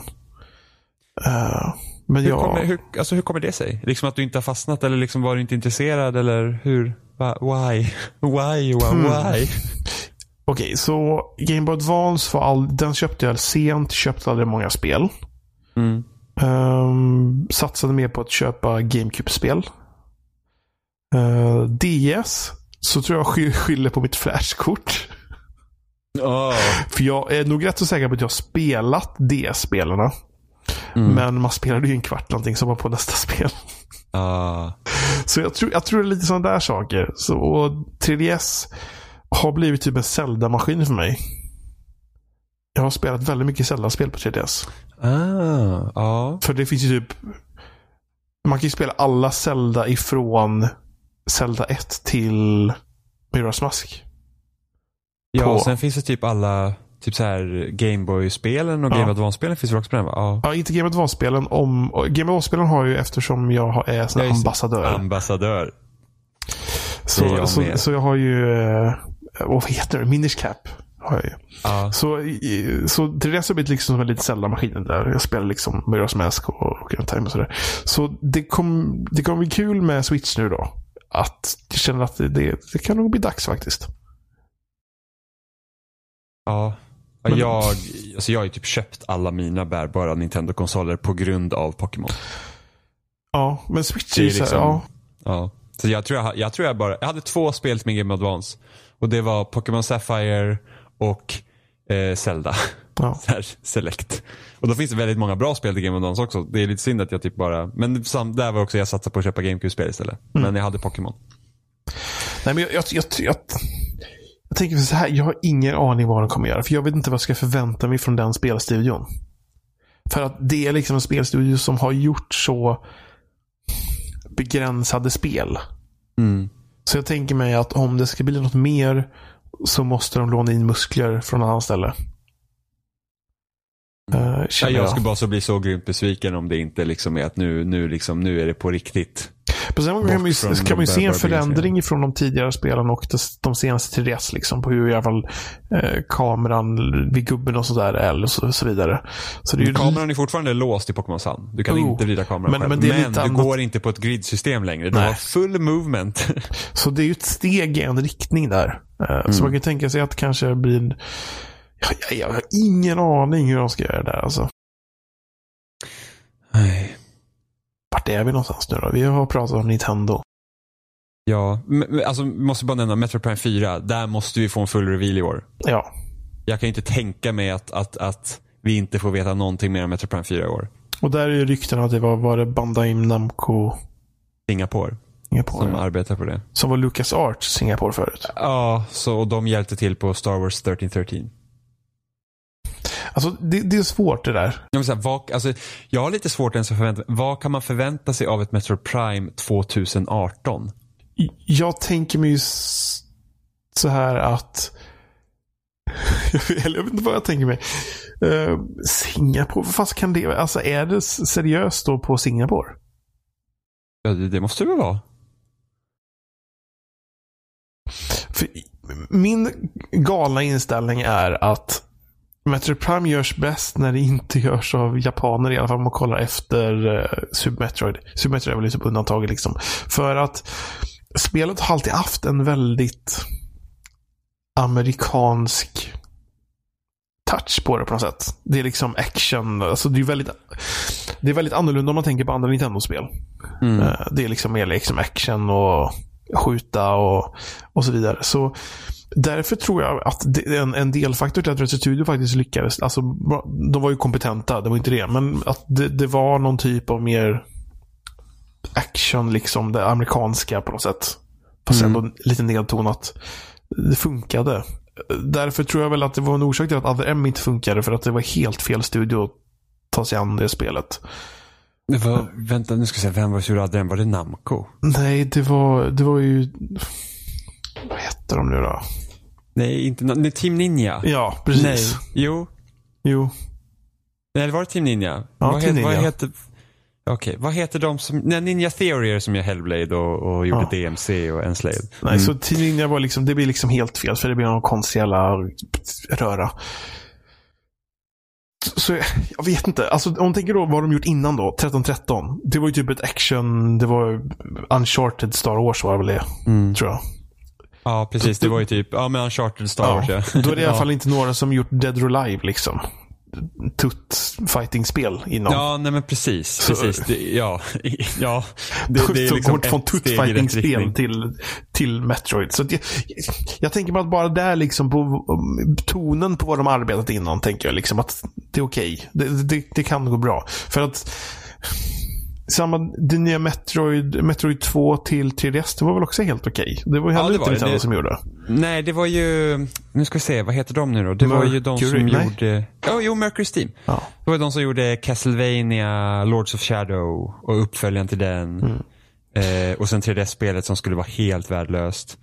Eh, men Hur, jag... kommer, hur, alltså hur kommer det sig? Liksom att du inte har fastnat eller liksom var du inte intresserad eller hur? Why? *laughs* Why? Hmm. Why? *laughs* Okej, så Game Boy Advance var all... Den köpte jag sent. Köpte aldrig många spel. Mm. Um, satsade mer på att köpa GameCube-spel. Eh, DS. Så tror jag sky- skyller på mitt flashkort. Oh. För jag är nog rätt så säker på att jag har spelat DS-spelarna. Mm. Men man spelade ju en kvart någonting som var på nästa *laughs* spel. Ah. Så jag tror, jag tror det är lite sådana där saker. Så, och 3DS har blivit typ en Zelda-maskin för mig. Jag har spelat väldigt mycket Zelda-spel på 3DS. Ah. Ja. För det finns ju typ... Man kan ju spela alla Zelda ifrån Zelda 1 till Majora's Mask. Ja, På- och sen finns det typ alla typ så här Gameboy-spelen och Ja. Game Advance-spelen finns väl också på den? Ja. Ja, inte Game Advance-spelen. Om, Game Advance-spelen har ju eftersom jag är sån Ja, här just det. ambassadör. Ambassadör. så, det jag så, så jag har ju... eh, Vad heter det? Minish Cap. Har jag ju. Ja. Så, så 3DS har blivit liksom som en liten Zelda-maskin där. Jag spelar liksom Majora's Mask och Ocarina of Time och sådär. Så det, kom, det kommer bli kul med Switch nu då. Att jag känner att det, det, kan nog bli dags faktiskt. Ja. Men- Jag, alltså jag har ju typ köpt alla mina bärbara Nintendo-konsoler på grund av Pokémon. Ja, men Switch är ju liksom- ja. Ja. Så jag tror jag, jag tror jag bara, jag hade två spel till min Game Advance. Och det var Pokémon Sapphire och eh, Zelda. *laughs* ja. *laughs* Så här, select. Och då finns det väldigt många bra spel till Game Advance också. Det är lite synd att jag typ bara, men sam, där var också jag satsade på att köpa GameCube-spel istället. Mm. Men jag hade Pokémon. Nej, men jag, jag, jag, jag, jag tänker så här. Jag har ingen aning vad de kommer göra. För jag vet inte vad jag ska förvänta mig från den spelstudion. För att det är liksom en spelstudio som har gjort så begränsade spel. Mm. Så jag tänker mig att om det ska bli något mer så måste de låna in muskler från annat ställe. Uh, jag jag. skulle bara så bli så grymt besviken om det inte liksom är att nu, nu, liksom, nu är det på riktigt. På samma gång kan man ju, kan man se en förändring från de tidigare spelen och de, senaste 3DS. Liksom, på hur i fall eh, kameran vid gubben och sådär är och så, så vidare. Så det är ju Kameran är fortfarande låst i Pokémon Sun. Du kan Oh. inte vrida kameran Men- själv. men men du annat- går inte på ett gridsystem längre. Du Nej. har full movement. Så det är ju ett steg i en riktning där. Eh, Så man kan tänka sig att det kanske blir... en- Jag, jag, har ingen aning hur de ska göra det där. Alltså. Nej. Vart är vi någonstans nu då? Vi har pratat om Nintendo. Ja, alltså måste bara nämna Metro Prime 4. Där måste vi få en full reveal i år. Ja. Jag kan inte tänka mig att, att, att vi inte får veta någonting mer om Metro Prime 4 i år. Och där är ju ryktena att det var, var det Bandai Namco Singapore Singapore. som ja. arbetar på det. Som var Lucas Arts Singapore förut. Ja, så, och de hjälpte till på Star Wars 1313. Alltså det, det är svårt det där. Jag, säga, vad, alltså, jag har lite svårt ens att förvänta Vad kan man förvänta sig av ett Metro Prime 2018? Jag tänker mig så här att... *laughs* Jag vet inte vad jag tänker mig. Uh, Singapore, fast kan det Alltså är det seriöst då på Singapore? Ja, det, det måste det väl vara? För min galna inställning är att Metro Prime görs bäst när det inte görs av japaner i alla fall om man kollar efter uh, Super Metroid. Super Metroid är väl liksom undantaget liksom. För att spelet har alltid haft en väldigt amerikansk touch på det på något sätt. Det är liksom action. Alltså det, är väldigt, det är väldigt annorlunda om man tänker på andra Nintendo-spel. Mm. Eh, Det är liksom mer liksom action och skjuta och, och så vidare. Så Därför tror jag att det en, en delfaktor till att Retro Studio faktiskt lyckades. Alltså, de var ju kompetenta, det var inte det. Men att det, det var någon typ av mer action, liksom det amerikanska på något sätt. Fast Mm. ändå lite nedtonat. Det funkade. Därför tror jag väl att det var en orsak till att Other M inte funkade. För att det var helt fel studio att ta sig an det spelet. Det var, vänta, nu ska jag säga, vem var sur hade den? Var det Namco? Nej, det var, det var ju... Vad heter de nu då? Nej, inte nej, Team Ninja. Ja, precis. Nej, jo. Jo. Nej, det var det Team Ninja. Ja, vad, Team heter, vad Ninja. heter... Okej, vad heter de som... Nej, Ninja Theory som gör Hellblade och, och gjorde Ja. DMC och Enslaved. Nej, så Team Ninja var liksom, det blir liksom helt fel. För det blir någon konstig jävla röra. Så jag, jag vet inte. Alltså, om man tänker då vad de gjort innan då, 1313. Det var ju typ ett action, det var Uncharted Star Wars var det väl det, Mm. tror jag. Ja, precis. Det var ju typ, ja men Uncharted Star Wars ja. Då är det i alla Ja. fall inte några som gjort Dead or Alive liksom. Tutt fighting-spel innan. Ja, nej men precis. Så- precis. Det, ja, *laughs* ja. Det, det är som liksom från tutt-fighting-spel till, till Metroid. Så att jag, tänker mig att bara där liksom på tonen på vad de arbetat innan tänker jag liksom att det är okej. Det, det, det kan gå bra. För att samma, det nya Metroid, Metroid 2 till 3DS, det var väl också helt okej. Det var ju Ja, heller det inte. Nintendo som gjorde. Nej, det var ju, nu ska vi se, vad heter de nu då? Det var ju de som Mercury, nej. gjorde, ja, jo, Mercury Steam. Ja. Det var de som gjorde Castlevania, Lords of Shadow och uppföljaren till den. Mm. Eh, och sen 3DS-spelet som skulle vara helt värdelöst.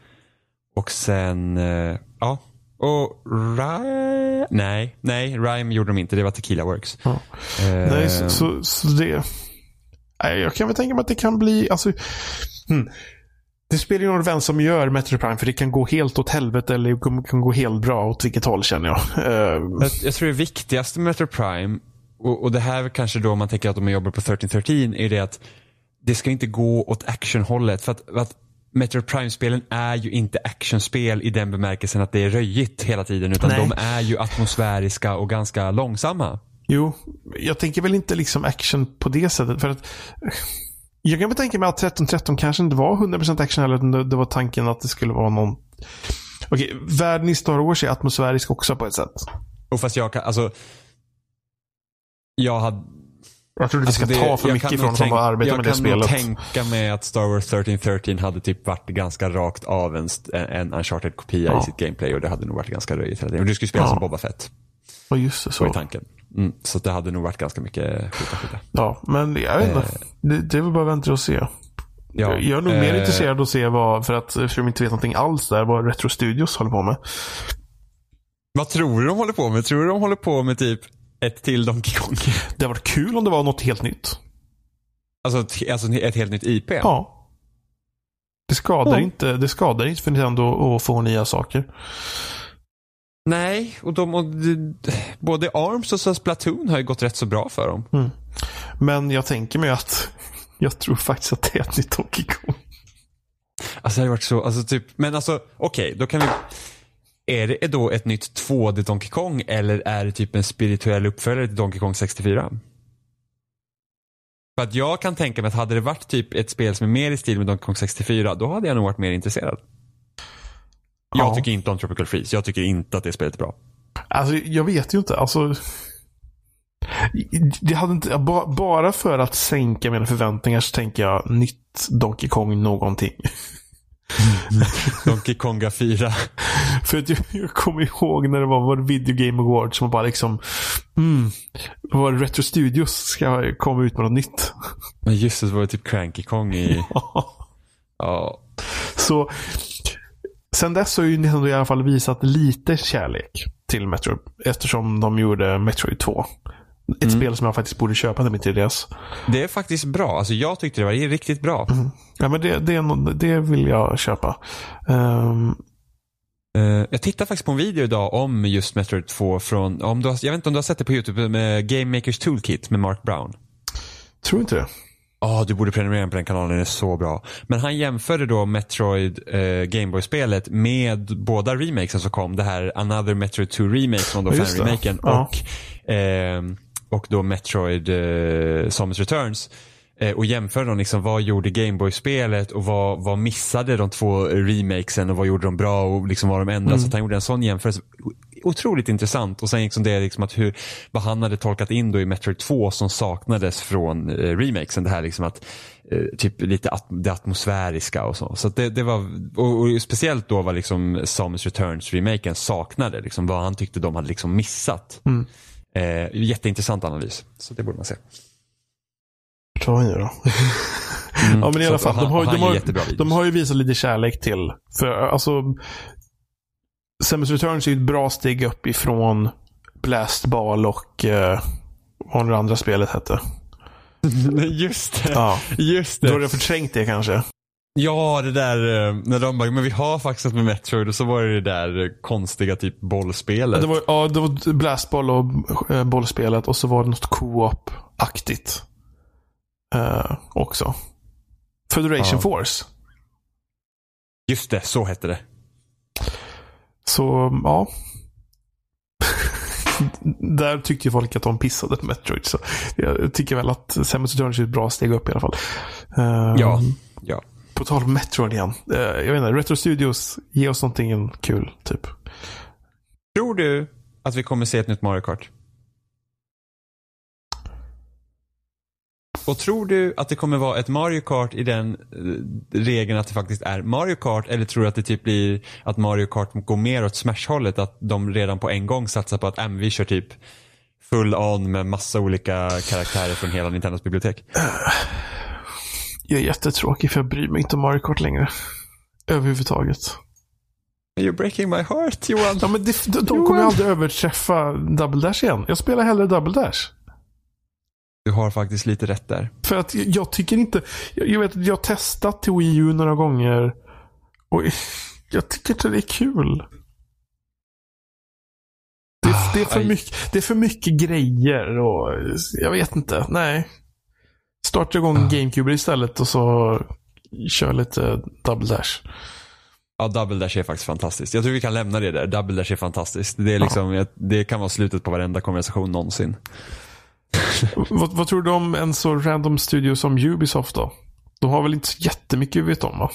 Och sen, eh, ja. Och Rime, nej, nej, Rime gjorde de inte. Det var Tequila Works. Ja. Eh, Nej, så, så, så det... Jag kan väl tänka mig att det kan bli... Alltså, hmm. Det spelar ju roll vem som gör Metro Prime, för det kan gå helt åt helvete eller det kan- gå helt bra åt vilket håll känner jag. Eh, Jag, jag tror det viktigaste med Metro Prime, och, och det här kanske då om man tänker att de jobbar på 1313, är det att det ska inte gå åt actionhållet. För att, för att Metro Prime-spelen är ju inte actionspel i den bemärkelsen att det är röjigt hela tiden. Utan Nej. de är ju atmosfäriska och ganska långsamma. Jo, jag tänker väl inte liksom action på det sättet. För att *laughs* Jag kan väl tänka mig att 1313 kanske inte var 100% action heller, utan det, var tanken att det skulle vara någon... Okej, världen i Star Wars är atmosfärisk också på ett sätt. Och fast jag kan, alltså. Jag hade, Jag tror inte vi ska Alltså det- ta för mycket kan från nog som tänk- arbetar med det Jag kan spelet. tänka mig att Star Wars 1313 hade typ varit ganska rakt av en, en Uncharted-kopia Ja. i sitt gameplay och det hade nog varit ganska röjigt. Och du skulle spela Ja. som Boba Fett, Ja, just det. så Så. tanken. Mm, så det hade nog varit ganska mycket skjuta skjuta. Ja, men jag vet inte. Det, det är väl bara vänta och se. Ja, jag är nog mer eh, intresserad att se vad, för att eftersom jag inte vet någonting alls där, vad Retro Studios håller på med. Vad tror du de håller på med? Tror du de håller på med typ ett till Donkey Kong? Det hade varit kul om det var något helt nytt. Alltså, ett- alltså ett helt nytt IP? Ja. Det skadar, Ja. inte, det skadar inte för Nintendo att få nya saker. Nej, och de, och de, både ARMS och så Splatoon har ju gått rätt så bra för dem. Men jag tänker mig att *laughs* jag tror faktiskt att det är ett nytt Donkey Kong. Alltså det hade varit så, alltså typ, men alltså okej, då kan vi Är det då ett nytt 2D Donkey Kong eller är det typ en spirituell uppföljare till Donkey Kong 64? För att jag kan tänka mig att hade det varit typ ett spel som är mer i stil med Donkey Kong 64, då hade jag nog varit mer intresserad. Jag Ja. tycker inte om Tropical Freeze, jag tycker inte att det spelet är bra. Alltså, jag vet ju inte. Alltså, det hade inte, ba- bara för att sänka mina förväntningar så tänker jag nytt Donkey Kong någonting. *laughs* Donkey Konga 4. *laughs* För att jag, jag kommer ihåg när det var, det Video Game Awards som bara liksom mm, var Retro Studios ska komma ut med något nytt. Men just det, var det typ Cranky Kong i... *laughs* Ja. Så sen dess har ju Nintendo i alla fall visat lite kärlek till Metroid. Eftersom de gjorde Metroid 2. Ett spel som jag faktiskt borde köpa till min 3DS. Det är faktiskt bra, alltså jag tyckte det var riktigt bra. Ja, men det, det, är det vill jag köpa. Eh, jag tittade faktiskt på en video idag om just Metroid 2 från, om du har, jag vet inte om du har sett det på YouTube, med Game Makers Toolkit med Mark Brown. tror inte det. Ja, du borde prenumerera på den kanalen, den är så bra. Men han jämförde då Metroid eh, Gameboy-spelet med båda remakesen som kom. Det här Another Metroid 2 Remake från då det. fan-remaken Ja. och, eh, och då Metroid eh, Samus Returns. Eh, och jämförde de liksom vad gjorde Gameboy-spelet och vad, vad missade de två remakesen och vad gjorde de bra och liksom vad de ändrade. Mm. Så att han gjorde en sån jämförelse. Otroligt intressant och sen liksom det liksom att hur, vad han hade tolkat in då i Metroid 2 som saknades från eh, remakesen. Det här liksom att eh, typ lite at det atmosfäriska och så. Så det, det var, och, och speciellt då vad liksom Samus Returns remaken saknade. Liksom vad han tyckte de hade liksom missat. Mm. Eh, jätteintressant analys. Så det borde man se. Han gör då? *laughs* Ja men i alla fall, han- de har, de, har, jättebra videos. de har ju visat lite kärlek till. För alltså, Samus Returns är ju ett bra steg upp ifrån Blastball och eh, vad det andra spelet hette. *laughs* Just det. Ja. Just Då har det. jag förträngt det kanske. Ja, det där när de bara, men vi har faktiskt något med Metroid och så var det det där eh, konstiga typ bollspelet. Det var, ja, det var Blastball och eh, bollspelet och så var det något co-op-aktigt. Eh, också. Federation Ja. Force. Just det, så hette det. Så, ja. *laughs* Där tyckte ju folk att de pissade på Metroid. Så jag tycker väl att Samus Returns är ett bra steg upp i alla fall. Eh, Ja. Ja. På tal om Metroid igen. Eh, jag vet inte, Retro Studios, ge oss någonting kul, typ. Tror du att vi kommer se ett nytt Mario Kart? Och tror du att det kommer vara ett Mario Kart i den eh, regeln att det faktiskt är Mario Kart eller tror du att det typ blir att Mario Kart går mer åt Smash-hållet? Att de redan på en gång satsar på att äh, vi kör typ full on med massa olika karaktärer från hela Nintendos bibliotek? *sighs* Jag är jättetråkig för jag bryr mig inte om Mario Kart längre. Överhuvudtaget. You're breaking my heart Johan. Ja, men det, de, de kommer aldrig överträffa Double Dash igen. Jag spelar hellre Double Dash. Du har faktiskt lite rätt där. För att jag, tycker inte... Jag, vet att jag har testat till Wii U några gånger. Och *laughs* jag tycker inte det är kul. Det, är- det, är för aj. mycket, det är för mycket grejer och jag vet inte. Nej. Starta igång Ah. GameCube istället och så kör lite Double Dash. Ja, Double Dash är faktiskt fantastiskt. Jag tror vi kan lämna det där. Double Dash är fantastiskt. Det, är liksom, det kan vara slutet på varenda konversation någonsin. *laughs* vad, vad tror du om en så random studio som Ubisoft då? De har väl inte så jättemycket vi vet om va?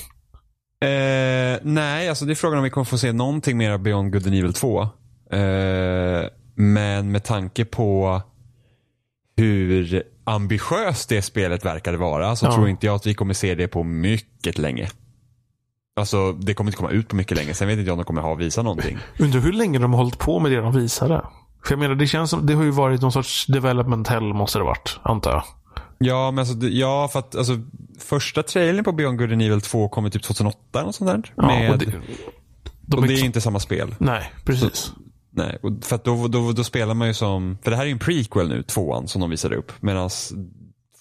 Eh, nej, alltså det är frågan om vi kommer få se någonting mer av Beyond Good and Evil 2. Eh, men med tanke på hur ambitiöst det spelet verkade vara så Ja. tror inte jag att vi kommer se det på mycket länge. Alltså det kommer inte komma ut på mycket länge. Sen vet inte jag om de kommer ha visa någonting. Undrar hur länge de har hållit på med det de visade. För jag menar, det känns som, det har ju varit någon sorts development hell måste det varit, antar jag. Ja, men alltså, det- ja, för att alltså, första trailern på Beyond Good and Evil 2 kom typ 2008 eller något sånt där. Ja, med, och och det, det, de är inte samma spel. Nej, precis. Nej, och för då, då, då spelar man ju som, för det här är ju en prequel nu, tvåan som de visade upp. Medan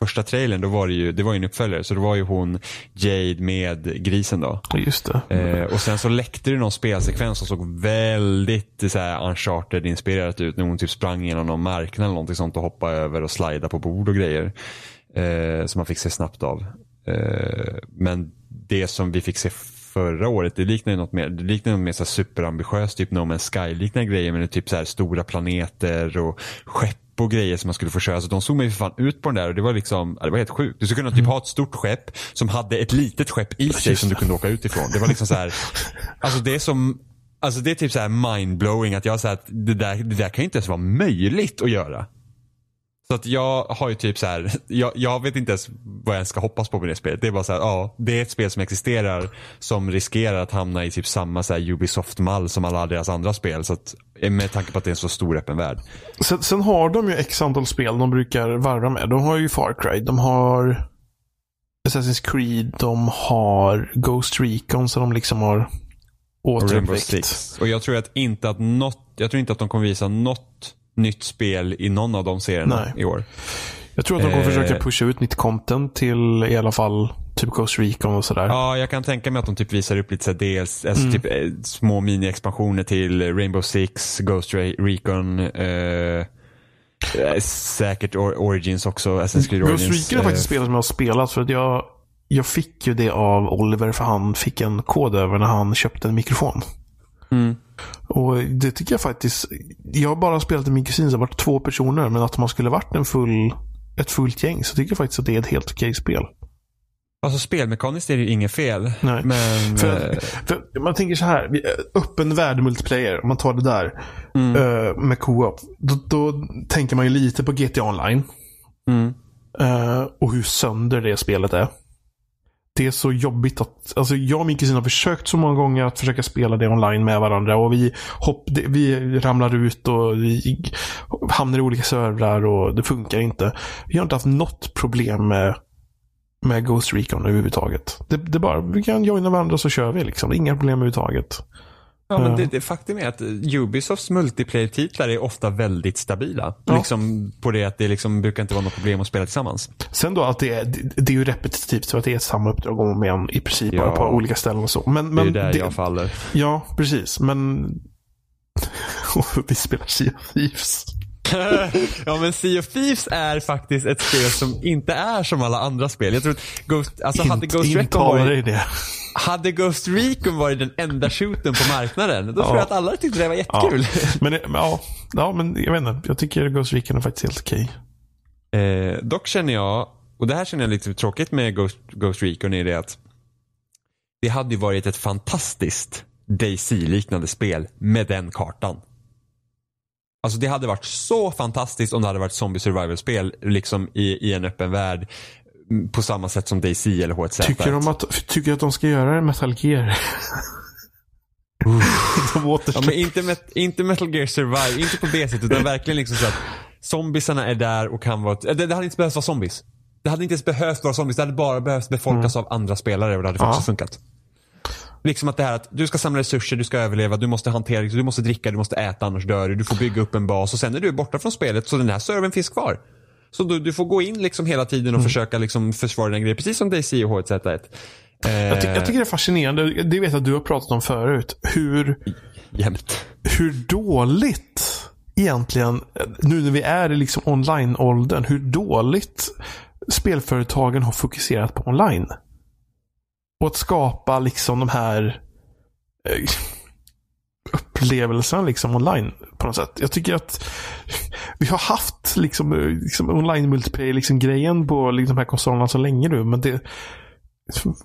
första trailern, då var det ju, det var ju en uppföljare. Så det var ju hon Jade med grisen då. Just det. Eh, och sen så läckte det någon spelsekvens som såg väldigt så här, uncharted-inspirerat ut. När hon typ sprang genom någon marknad eller någonting sånt och hoppade över och slida på bord och grejer. Eh, som man fick se snabbt av. Eh, men det som vi fick se förra året, det liknar ju något mer, det liknar något mer så superambitiöst, typ No Man's Sky-liknande grejer. Men det är typ så här stora planeter och skepp och grejer som man skulle få köra. Så de zoomade ju för fan ut på den där och det var liksom, det var helt sjukt. Du skulle kunna typ ha ett stort skepp som hade ett litet skepp i sig som du kunde åka ut ifrån. Det var liksom så här, alltså det är som, alltså det är typ så här mindblowing att jag säger att det där, det där kan ju inte ens vara möjligt att göra. Så att jag har ju typ så här, *laughs* jag, jag vet inte ens vad jag ska hoppas på med det spelet. Det är bara så här, ja, det är ett spel som existerar som riskerar att hamna i typ samma så Ubisoft-mall som alla deras andra spel. Så att, med tanke på att det är en så stor öppen värld. Sen, sen har de ju x antal spel de brukar varva med. De har ju Far Cry, de har Assassin's Creed, de har Ghost Recon som de liksom har Och återuppväckt. Six. Och jag tror att inte att något, jag tror inte att de kommer visa något nytt spel i någon av de serierna Nej. i år. Jag tror att de kommer Eh. försöka pusha ut nytt content till i alla fall typ Ghost Recon och sådär. Ja, jag kan tänka mig att de typ visar upp lite så dels, alltså Mm. typ eh, små mini-expansioner till Rainbow Six, Ghost Re- Recon, eh, Eh, Säkert Or- Origins också, Assassin's Creed Ghost Origins. Recon är faktiskt eh, spelet som jag har spelat för att jag, jag fick ju det av Oliver för han fick en kod över när han köpte en mikrofon. Mm. Och det tycker jag faktiskt. Jag har bara spelat med min kusin som varit två personer men att man skulle varit en full, ett fullt gäng så tycker jag faktiskt att det är ett helt okej spel. Alltså spelmekaniskt är det ju inget fel. Nej. Men... För, eh, för man tänker så här, öppen värld multiplayer, om man tar det där mm, eh, med co-op. Då, då tänker man ju lite på GTA Online. mm. eh, och hur sönder det spelet är. Det är så jobbigt att, alltså jag och min kusin har försökt så många gånger att försöka spela det online med varandra och vi, hopp, vi ramlar ut och vi hamnar i olika servrar och det funkar inte. Vi har inte haft något problem med, med Ghost Recon överhuvudtaget. Det, det är bara, vi kan joina varandra så kör vi liksom. Inga problem överhuvudtaget. Ja, men det, det faktum är att Ubisofts multiplayer-titlar är ofta väldigt stabila. Ja. Liksom på det att det liksom brukar inte vara något problem att spela tillsammans. Sen då att det är, det, det är ju repetitivt så att det är samma uppdrag om och om igen i princip Ja. bara på olika ställen och så. Men, Det är men där det, jag faller. Ja, precis. Men *laughs* vi spelar Sea of Thieves. *laughs* ja men Sea of Thieves är faktiskt ett spel som inte är som alla andra spel. Jag tror att Ghost, alltså hade Ghost Recon varit, det. hade Ghost Recon varit den enda shooten på marknaden, då tror jag att alla tyckte det var Ja. jättekul. *laughs* Men, det- ja, ja, men jag vet inte. Jag tycker Ghost Recon är faktiskt helt okej. Eh, dock känner jag, och det här känner jag lite tråkigt med Ghost, Ghost Recon, är det att det hade ju varit ett fantastiskt DayZ-liknande spel med den kartan. Alltså det hade varit så fantastiskt om det hade varit zombie survival-spel liksom i, i en öppen värld mm, på samma sätt som DayZ eller H1Z1. Tycker de att, tycker att de ska göra det Metal Gear? *laughs* de Ja, återstår. men inte, met, inte Metal Gear Survive, inte på det sättet utan verkligen liksom så att zombiesarna är där och kan vara, det, det hade inte behövt vara zombies. Det hade inte ens behövt vara zombies, det hade bara behövt befolkas av andra spelare och det hade Ja. också funkat. Liksom att det här att du ska samla resurser, du ska överleva, du måste hantera, du måste dricka, du måste äta annars dör du. Du får bygga upp en bas och sen är du borta från spelet så den här servern finns kvar. Så du, du får gå in liksom hela tiden och försöka liksom försvara den grejen, precis som DayZ och H1Z1. Eh, Jag, ty- jag tycker det är fascinerande. Det vet jag att du har pratat om förut. Hur, jämt. hur dåligt egentligen, nu när vi är i liksom online-åldern, hur dåligt spelföretagen har fokuserat på online. Och att skapa liksom de här eh, upplevelserna liksom online på något sätt. Jag tycker att vi har haft liksom, eh, liksom online multiplayer liksom grejen på liksom, de här konsolerna så länge nu, men det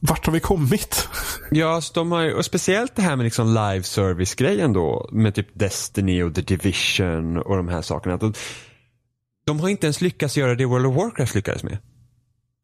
vart har vi kommit? *laughs* Ja, så de har ju, och speciellt det här med liksom live service-grejen då med typ Destiny och The Division och de här sakerna. De, de har inte ens lyckats göra det World of Warcraft lyckades med.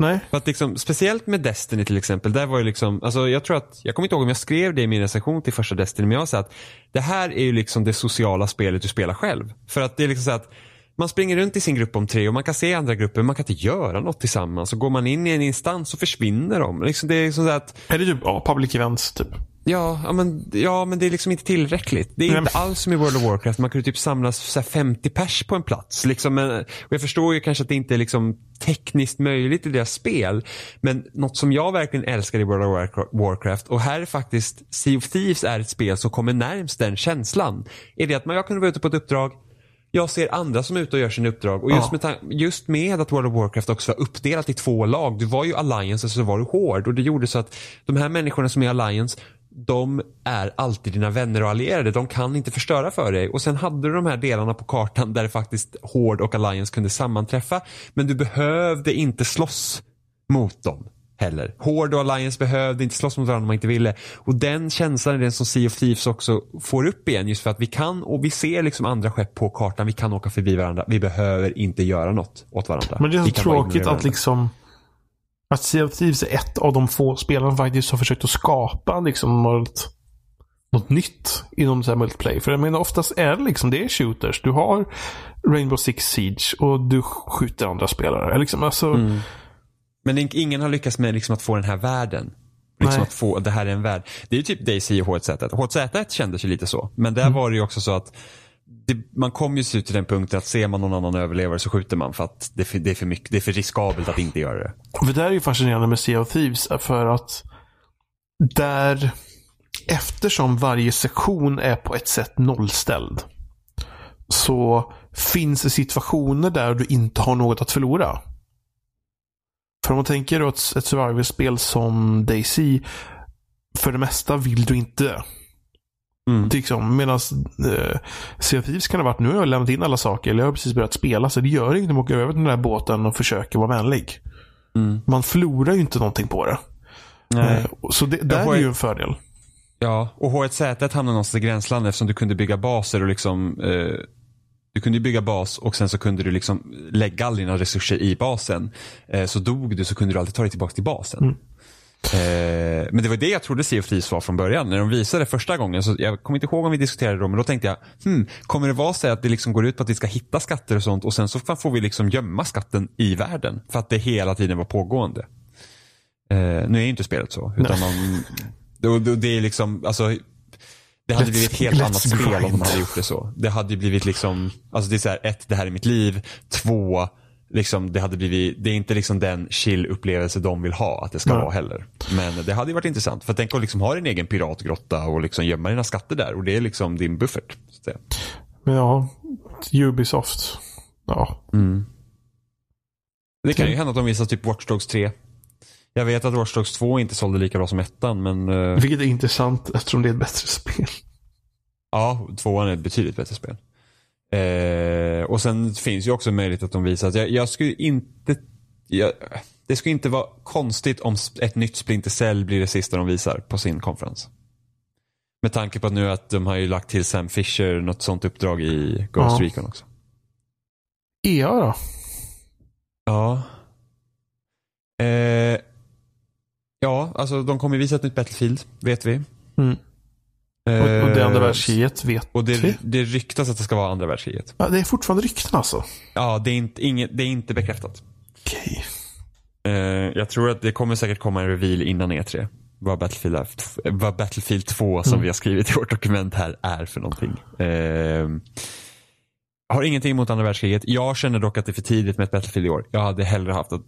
Nej. För att liksom, speciellt med Destiny till exempel, där var ju liksom, alltså jag tror att, jag kommer inte ihåg om jag skrev det i min recension till första Destiny, men jag sa att det här är ju liksom det sociala spelet du spelar själv. För att det är liksom så att man springer runt i sin grupp om tre och man kan se andra grupper, man kan inte göra något tillsammans. Och går man in i en instans så försvinner de. Liksom det är liksom så att Är det typ ja, public events typ? Ja, men, ja, men det är liksom inte tillräckligt. Det är Nej, inte men- alls som i World of Warcraft. Man kunde typ samlas så här 50 pers på en plats. Liksom, men, och jag förstår ju kanske att det inte är liksom tekniskt möjligt i deras spel. Men något som jag verkligen älskar i World of Warcra- Warcraft och här är faktiskt Sea of Thieves är ett spel som kommer närmst den känslan. Är det att man, jag kunde vara ute på ett uppdrag jag ser andra som är ute och gör sina uppdrag och just, Ja. med, just med att World of Warcraft också var uppdelat i två lag. Du var ju Alliance och så var du Horde och det gjorde så att de här människorna som är Alliance de är alltid dina vänner och allierade. De kan inte förstöra för dig. Och sen hade du de här delarna på kartan där faktiskt Horde och Alliance kunde sammanträffa. Men du behövde inte slåss mot dem heller. Horde och Alliance behövde inte slåss mot varandra om man inte ville. Och den känslan är den som Sea of Thieves också får upp igen just för att vi kan och vi ser liksom andra skepp på kartan. Vi kan åka förbi varandra. Vi behöver inte göra något åt varandra. Men det är så tråkigt att liksom att Sea of Thieves är ett av de få som faktiskt har försökt att skapa liksom något, något nytt inom så här multiplayer. För jag menar oftast är det liksom, det är shooters. Du har Rainbow Six Siege och du skjuter andra spelare. Liksom, alltså, Mm. Men ingen har lyckats med liksom att få den här världen. Liksom Nej. att få, det här är en värld. Det är ju typ DayZ och H1Z1. H1Z1 kändes ju lite så. Men där var det ju också så att det, man kom ju ut till den punkten att ser man någon annan överlevare så skjuter man för att det är för, det är för, mycket, det är för riskabelt att inte göra det. Det där är ju fascinerande med Sea of Thieves för att där eftersom varje sektion är på ett sätt nollställd så finns det situationer där du inte har något att förlora. För om man tänker då ett, ett survival-spel som DayZ för det mesta vill du inte. Mm. Liksom, Medan eh, Sea kan ha varit, nu har jag lämnat in alla saker, eller jag har precis börjat spela, så det gör inget om jag åker över till den där båten och försöker vara vänlig. Mm. Man förlorar ju inte någonting på det. Nej. Eh, så det, där är ju en fördel. Ja, och H1Z hamnade någonstans i gränslandet eftersom du kunde bygga baser och liksom eh, du kunde bygga bas och sen så kunde du liksom lägga all dina resurser i basen. Eh, så dog du så kunde du alltid ta dig tillbaka till basen. Mm. Eh, men det var det jag trodde Thieves var från början. När de visade det första gången, så jag kommer inte ihåg om vi diskuterade det då, men då tänkte jag, hmm, kommer det vara så att det liksom går ut på att vi ska hitta skatter och sånt och sen så får vi liksom gömma skatten i världen för att det hela tiden var pågående. Eh, nu är ju inte spelet så, utan man, det, det, det är liksom, alltså det hade Let's- blivit ett helt annat spel om de hade gjort det så. Det hade ju blivit liksom, alltså det är så här, ett, det här är mitt liv. Två, liksom det hade blivit, det är inte liksom den chill upplevelse de vill ha att det ska Nej. vara heller. Men det hade ju varit intressant. För tänk att liksom ha din egen piratgrotta och liksom gömma dina skatter där och det är liksom din buffert. Men ja, Ubisoft. Ja, Det kan ju hända att de visar typ Watch Dogs 3. Jag vet att Watch Dogs 2 inte sålde lika bra som ettan men eh, vilket är intressant eftersom det är ett bättre spel. Ja, tvåan är ett betydligt bättre spel. Eh, och sen finns ju också möjlighet att de visar att jag, jag skulle inte jag, det skulle inte vara konstigt om ett nytt Splinter Cell blir det sista de visar på sin konferens. Med tanke på att nu att de har ju lagt till Sam Fisher något sånt uppdrag i Ghost Ja. Recon också. EA då? Ja. Eh, ja, alltså de kommer visa ett nytt Battlefield, vet vi. Mm. Och, och det andra Eh, världskriget vet Och det, det ryktas att det ska vara andra världskriget. Ja, det är fortfarande rykten alltså. Ja, det är inte, inget, det är inte bekräftat. Okej. Eh, jag tror att det kommer säkert komma en reveal innan E3. Vad Battlefield, är, vad Battlefield 2 som Mm. vi har skrivit i vårt dokument här är för någonting. Eh, har ingenting emot andra världskriget. Jag känner dock att det är för tidigt med ett Battlefield i år. Jag hade hellre haft att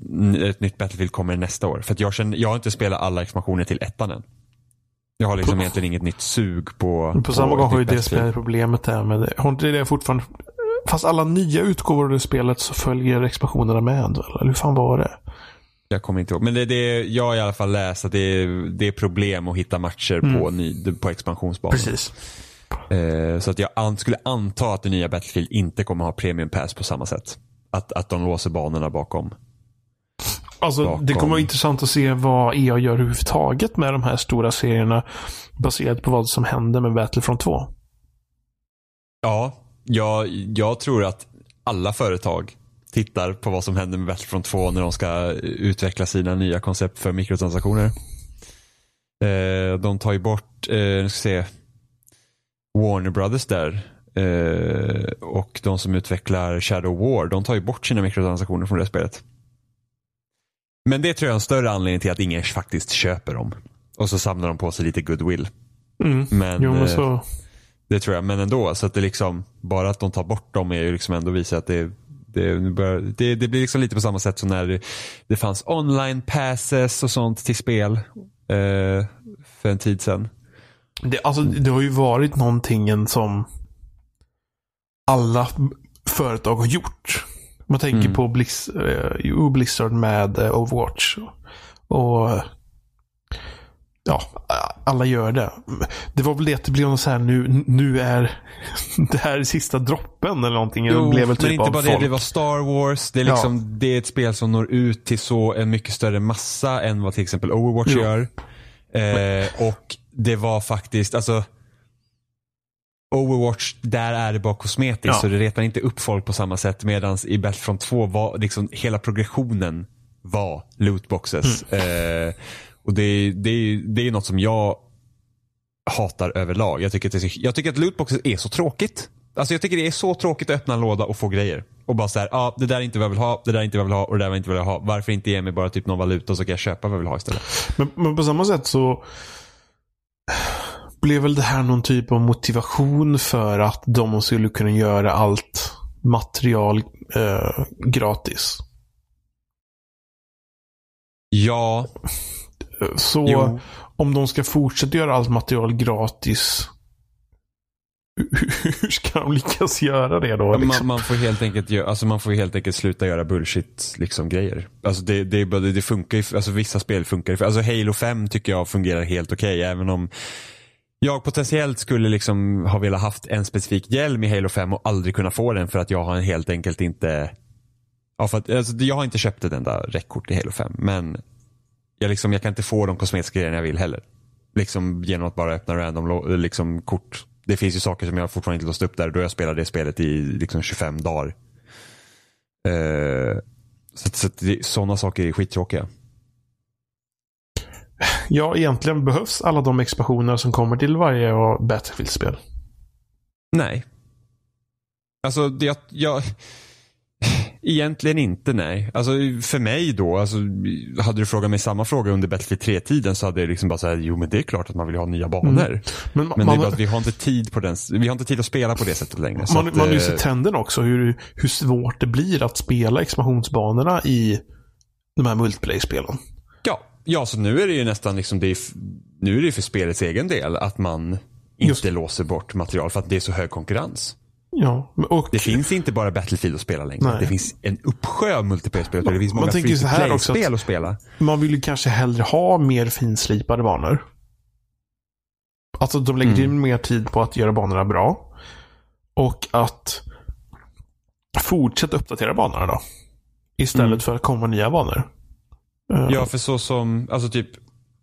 ett nytt Battlefield kommer nästa år. För jag, känner, jag har inte spelat alla expansioner till ettan än. Jag har liksom På- egentligen inget nytt sug på Men på samma gång har ju det spelet problemet där med det. Har inte det fortfarande... Fast alla nya utgåvor av det spelet så följer expansionerna med eller hur fan var det? Jag kommer inte ihåg. Men det, det, jag har i alla fall läst att det är, det är problem att hitta matcher på, ny, på expansionsbanan. Mm. Precis. Eh, så att jag an, skulle anta att det nya Battlefield inte kommer ha premium pass på samma sätt. Att, att de låser banorna bakom. Alltså, Bakom. det kommer vara intressant att se vad EA gör överhuvudtaget med de här stora serierna baserat på vad som händer med Battlefront 2. Ja, jag, jag tror att alla företag tittar på vad som händer med Battlefront 2 när de ska utveckla sina nya koncept för mikrotransaktioner. Eh, de tar ju bort, eh, nu ska se, Warner Brothers där. Eh, och de som utvecklar Shadow War, de tar ju bort sina mikrotransaktioner från det spelet. Men det tror jag är en större anledning till att ingen faktiskt köper dem. Och så samlar de på sig lite goodwill. Mm. Men, Jo, men eh, så... det tror jag, men ändå. Så att det liksom, bara att de tar bort dem är ju liksom ändå visar att det, det, det, det blir liksom lite på samma sätt som när det, det fanns online passes och sånt till spel eh, för en tid sedan. Det, alltså, det har ju varit någonting som alla företag har gjort. Man tänker Mm. på Blizz, eh, jo, Blizzard med eh, Overwatch. Och eh, ja, alla gör det. Det var väl det att det blev något så här nu, nu är *laughs* det här är sista droppen eller någonting. det blev väl typ men inte bara folk. det, det var Star Wars. Det är, Ja. liksom, det är ett spel som når ut till så en mycket större massa än vad till exempel Overwatch Jo. gör. Eh, och det var faktiskt, alltså Overwatch, där är det bara kosmetiskt Ja. så det retar inte upp folk på samma sätt. Medan i Battlefront 2 var liksom hela progressionen var lootboxes. Mm. Eh, och det, det, det är något som jag hatar överlag. Jag tycker, att det, jag tycker att lootboxes är så tråkigt. Alltså jag tycker det är så tråkigt att öppna en låda och få grejer. Och bara såhär, ja ah, det där är inte vad jag vill ha, det där är inte vad jag vill ha och det där är inte vad jag vill ha. Varför inte ge mig bara typ någon valuta så kan jag köpa vad jag vill ha istället. Men, men på samma sätt så blev väl det här någon typ av motivation för att de skulle kunna göra allt material eh, gratis. Ja, Så jo. om de ska fortsätta göra allt material gratis *laughs* hur, ska de lyckas göra det då? Liksom? Man, man, får helt enkelt, alltså man får helt enkelt sluta göra bullshit liksom, grejer. Alltså det, det, det funkar ju, alltså vissa spel funkar ju. Alltså Halo 5 tycker jag fungerar helt okej. även om jag potentiellt skulle liksom ha velat haft en specifik hjälm i Halo 5 och aldrig kunna få den för att jag har helt enkelt inte Ja, för att, alltså, jag har inte köpt ett enda räckkort i Halo 5 men jag, liksom, jag kan inte få de kosmetiska grejerna jag vill heller. Liksom genom att bara öppna random liksom, kort. Det finns ju saker som jag fortfarande inte låst upp där då jag spelade det spelet i liksom 25 dagar. Uh, så så sådana saker är skittråkiga. Ja, egentligen behövs alla de expansioner som kommer till varje Battlefield-spel. Nej. Alltså, jag, jag, egentligen inte nej. Alltså för mig då, alltså, hade du frågat mig samma fråga under Battlefield 3-tiden så hade jag liksom bara såhär, jo men det är klart att man vill ha nya banor. Mm. Men, Men man, bara vi har inte tid på den, vi har inte tid att spela på det sättet längre. Så man, att, man har ju eh, sett trenden också hur, hur svårt det blir att spela expansionsbanorna i de här multiplayer-spelen. ja, ja, så nu är det ju nästan liksom, det är, nu är det för spelets egen del att man inte Just- låser bort material för att det är så hög konkurrens. Ja, och Det finns inte bara Battlefield att spela längre. Nej. Det finns en uppsjö av multiplayer-spel det finns Man många tänker free så to här också att- spela. man vill ju kanske hellre ha mer finslipade banor. Alltså de lägger Mm. in mer tid på att göra banorna bra. Och att fortsätta uppdatera banorna då. Istället Mm. för att komma nya banor. Ja, för så som, alltså typ,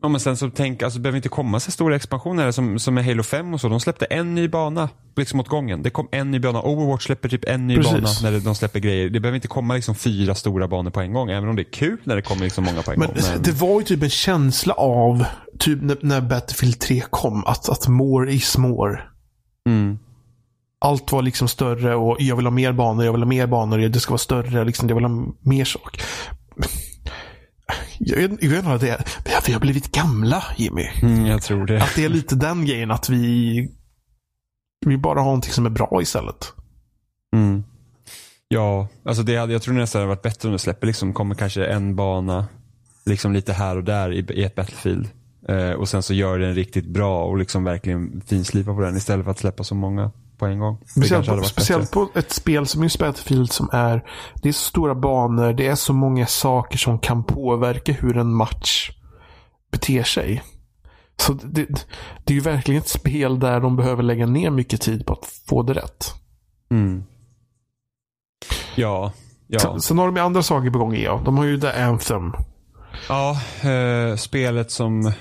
ja men sen så tänk, alltså behöver inte komma så stora expansioner som, som med Halo 5 och så. De släppte en ny bana liksom åt gången. Det kom en ny bana. Overwatch släpper typ en ny Precis. bana när de släpper grejer. Det behöver inte komma liksom fyra stora banor på en gång. Även om det är kul när det kommer liksom många på en Men gång. Men, det var ju typ en känsla av, typ när, när Battlefield 3 kom, att, att more is more. mm, Allt var liksom större och jag vill ha mer banor, jag vill ha mer banor, det ska vara större, liksom, jag vill ha mer sak. Jag jag vet inte vad det är. Vi har, vi har blivit gamla, Jimmy. mm, jag tror det. Att det är lite den grejen att vi vi bara har någonting som är bra istället. Mm. Ja, alltså det hade, jag tror nästan det hade varit bättre om det släpper liksom, kommer kanske en bana liksom lite här och där i, i ett Battlefield. Eh, och sen så gör den riktigt bra och liksom verkligen finslipar på den istället för att släppa så många på en gång. Speciellt, på, speciellt på ett spel som just Battlefield som är Det är så stora banor, det är så många saker som kan påverka hur en match beter sig. Så det, det är ju verkligen ett spel där de behöver lägga ner mycket tid på att få det rätt. Mm. Ja, ja. Sen, sen har de ju andra saker på gång i ja. De har ju The Anthem. Ja, eh, spelet som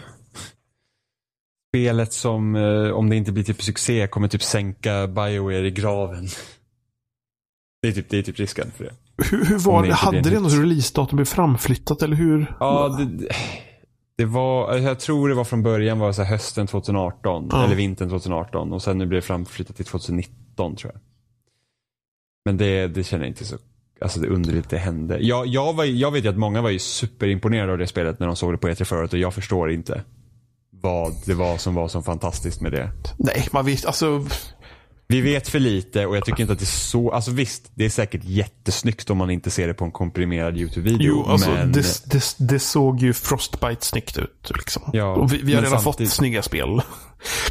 Spelet som, eh, om det inte blir typ succé, kommer typ sänka Bioware i graven. Det är typ, det är typ risken för det. Hur, hur var det det? Hade det något releasedatum framflyttat eller hur? Ja, det, det var, jag tror det var från början var så hösten 2018, Ja. eller vintern 2018 och sen nu blev det framflyttat till 2019 tror jag. Men det, det känner jag inte så, alltså det är underligt det hände. Jag, jag, var, jag vet ju att många var ju superimponerade av det spelet när de såg det på E3 förut och jag förstår inte vad det var som var så fantastiskt med det. Nej, man visste alltså. Vi vet för lite och jag tycker inte att det är så, alltså visst, det är säkert jättesnyggt om man inte ser det på en komprimerad YouTube-video. Jo, alltså men... det, det, det såg ju Frostbite snyggt ut. Liksom. Ja, och vi, vi har redan samtidigt- fått snygga spel.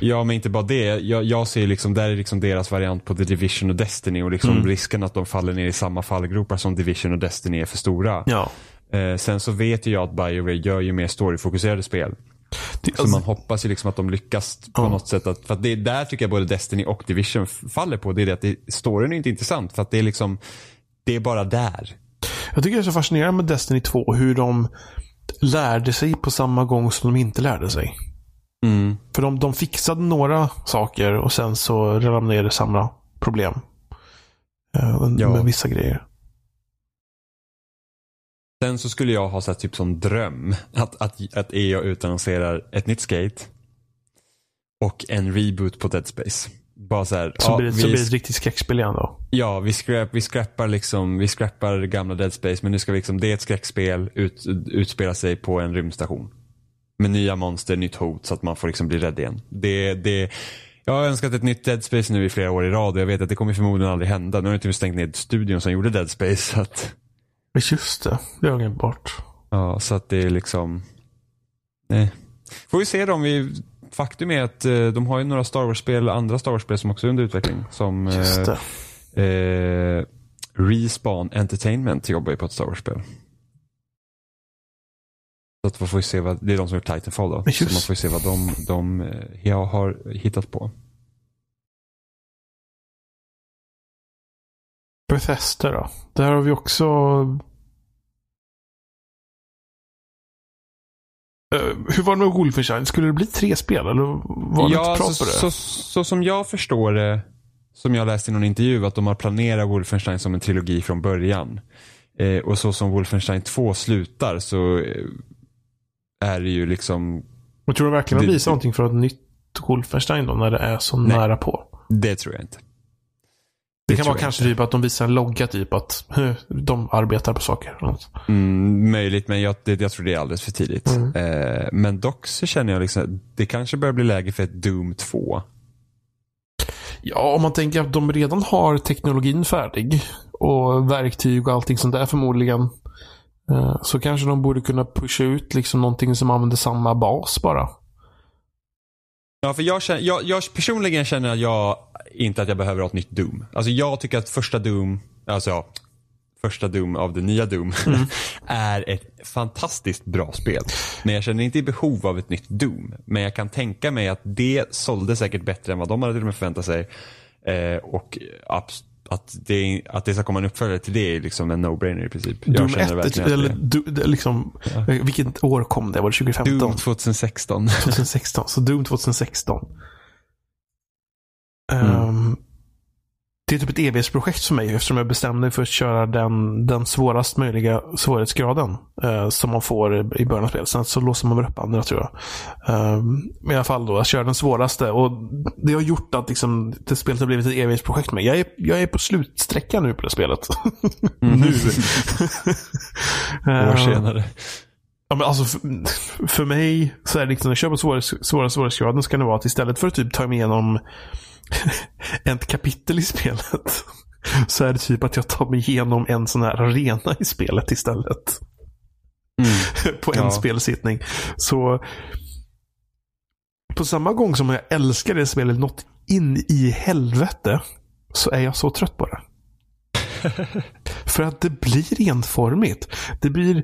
Ja, men inte bara det. Jag, jag ser liksom, där är liksom deras variant på The Division och Destiny och liksom Mm. risken att de faller ner i samma fallgropar som Division och Destiny är för stora. Ja. Eh, sen så vet ju jag att BioWare gör ju mer storyfokuserade spel. Det, Så man hoppas ju liksom att de lyckas på Alltså- Ja. något sätt. Att, för att det är där tycker jag både Destiny och Division faller på. Det är det att det, storyn är inte intressant. För att det är liksom, det är bara där. Jag tycker det är så fascinerande med Destiny 2 hur de lärde sig på samma gång som de inte lärde sig. Mm. För de, de fixade några saker och sen så ramlade de ner samma problem. Eh, med Ja. vissa grejer. Sen så skulle jag ha här, typ som dröm att, att, att EA utannonserar ett nytt skate och en reboot på Dead Space. Bara så här, Så, ja, blir, det, vi, så blir det ett riktigt skräckspel igen då. ja, vi, scrap, vi scrappar liksom, vi scrappar gamla Dead Space men nu ska vi liksom, det är ett skräckspel, ut, utspela sig på en rymdstation. Med nya monster, nytt hot så att man får liksom bli rädd igen. Det, det, jag har önskat ett nytt Dead Space nu i flera år i rad och jag vet att det kommer förmodligen aldrig hända. Nu har de typ stängt ner studion som gjorde Dead Space. Så att, Just det, det har jag glömt bort. Ja, så att det är liksom... Nej. Får vi se då om vi faktum är att eh, de har ju några Star Wars-spel, andra Star Wars-spel som också är under utveckling. Som Just eh, det. eh, Respawn Entertainment jobbar ju på ett Star Wars-spel. Så att man får se vad, det är de som har gjort Titanfall då. Men Så just- man får ju se vad de, de eh, ja, har hittat på. Bethesda då. Där har vi också... Eh, hur var det med Wolfenstein? Skulle det bli tre spel eller var det ja, inte prat så, så, så som jag förstår det, som jag läste i någon intervju, att de har planerat Wolfenstein som en trilogi från början. Eh, och så som Wolfenstein 2 slutar så eh, är det ju liksom, Men tror du verkligen de det- visar någonting för ett nytt Wolfenstein då när det är så Nej. nära på? det tror jag inte. Det, kan vara kanske inte. typ att de visar en logga typ att de arbetar på saker. Mm, möjligt, men jag, det, jag tror det är alldeles för tidigt. Mm. Eh, men dock så känner jag liksom, det kanske börjar bli läge för ett Doom 2. Ja, om man tänker att de redan har teknologin färdig och verktyg och allting sånt där förmodligen. eh, Så kanske de borde kunna pusha ut liksom någonting som använder samma bas bara. Ja, för jag, känner, jag, jag personligen känner att jag inte att jag behöver ha ett nytt Doom. Alltså jag tycker att första Doom, alltså ja, första Doom av det nya Doom *laughs* är ett fantastiskt bra spel. Men jag känner inte i behov av ett nytt Doom. Men jag kan tänka mig att det sålde säkert bättre än vad de hade till och med förväntat sig. Eh, och att det, att det ska komma en uppföljare till det är liksom en no-brainer i princip. Jag känner 1, verkligen att eller du, liksom, eh, vilket år kom det? Var det 2015? Doom 2016. 2016. Så Doom 2016. Mm. Ehm, det är typ ett evighetsprojekt för mig eftersom jag bestämde mig för att köra den, den svårast möjliga svårighetsgraden eh, som man får i början av spelet. Sen så låser man väl upp andra tror jag. Men i alla fall då, jag kör den svåraste och det har gjort att liksom, det spelet har blivit ett evighetsprojekt för mig. Jag är, jag är på slutsträckan nu på det spelet. *laughs* nu. *laughs* År Ehm, senare. Ja, men alltså, för, för mig så är det liksom, när jag kör på svåra, svåra svårighetsgraden ska det vara att istället för att typ ta mig igenom *laughs* ett kapitel i spelet *laughs* så är det typ att jag tar mig igenom en sån här arena i spelet istället. *laughs* på en Ja. spelsittning. Så på samma gång som jag älskar det spelet något in i helvete så är jag så trött på det. *laughs* För att det blir enformigt. Det blir,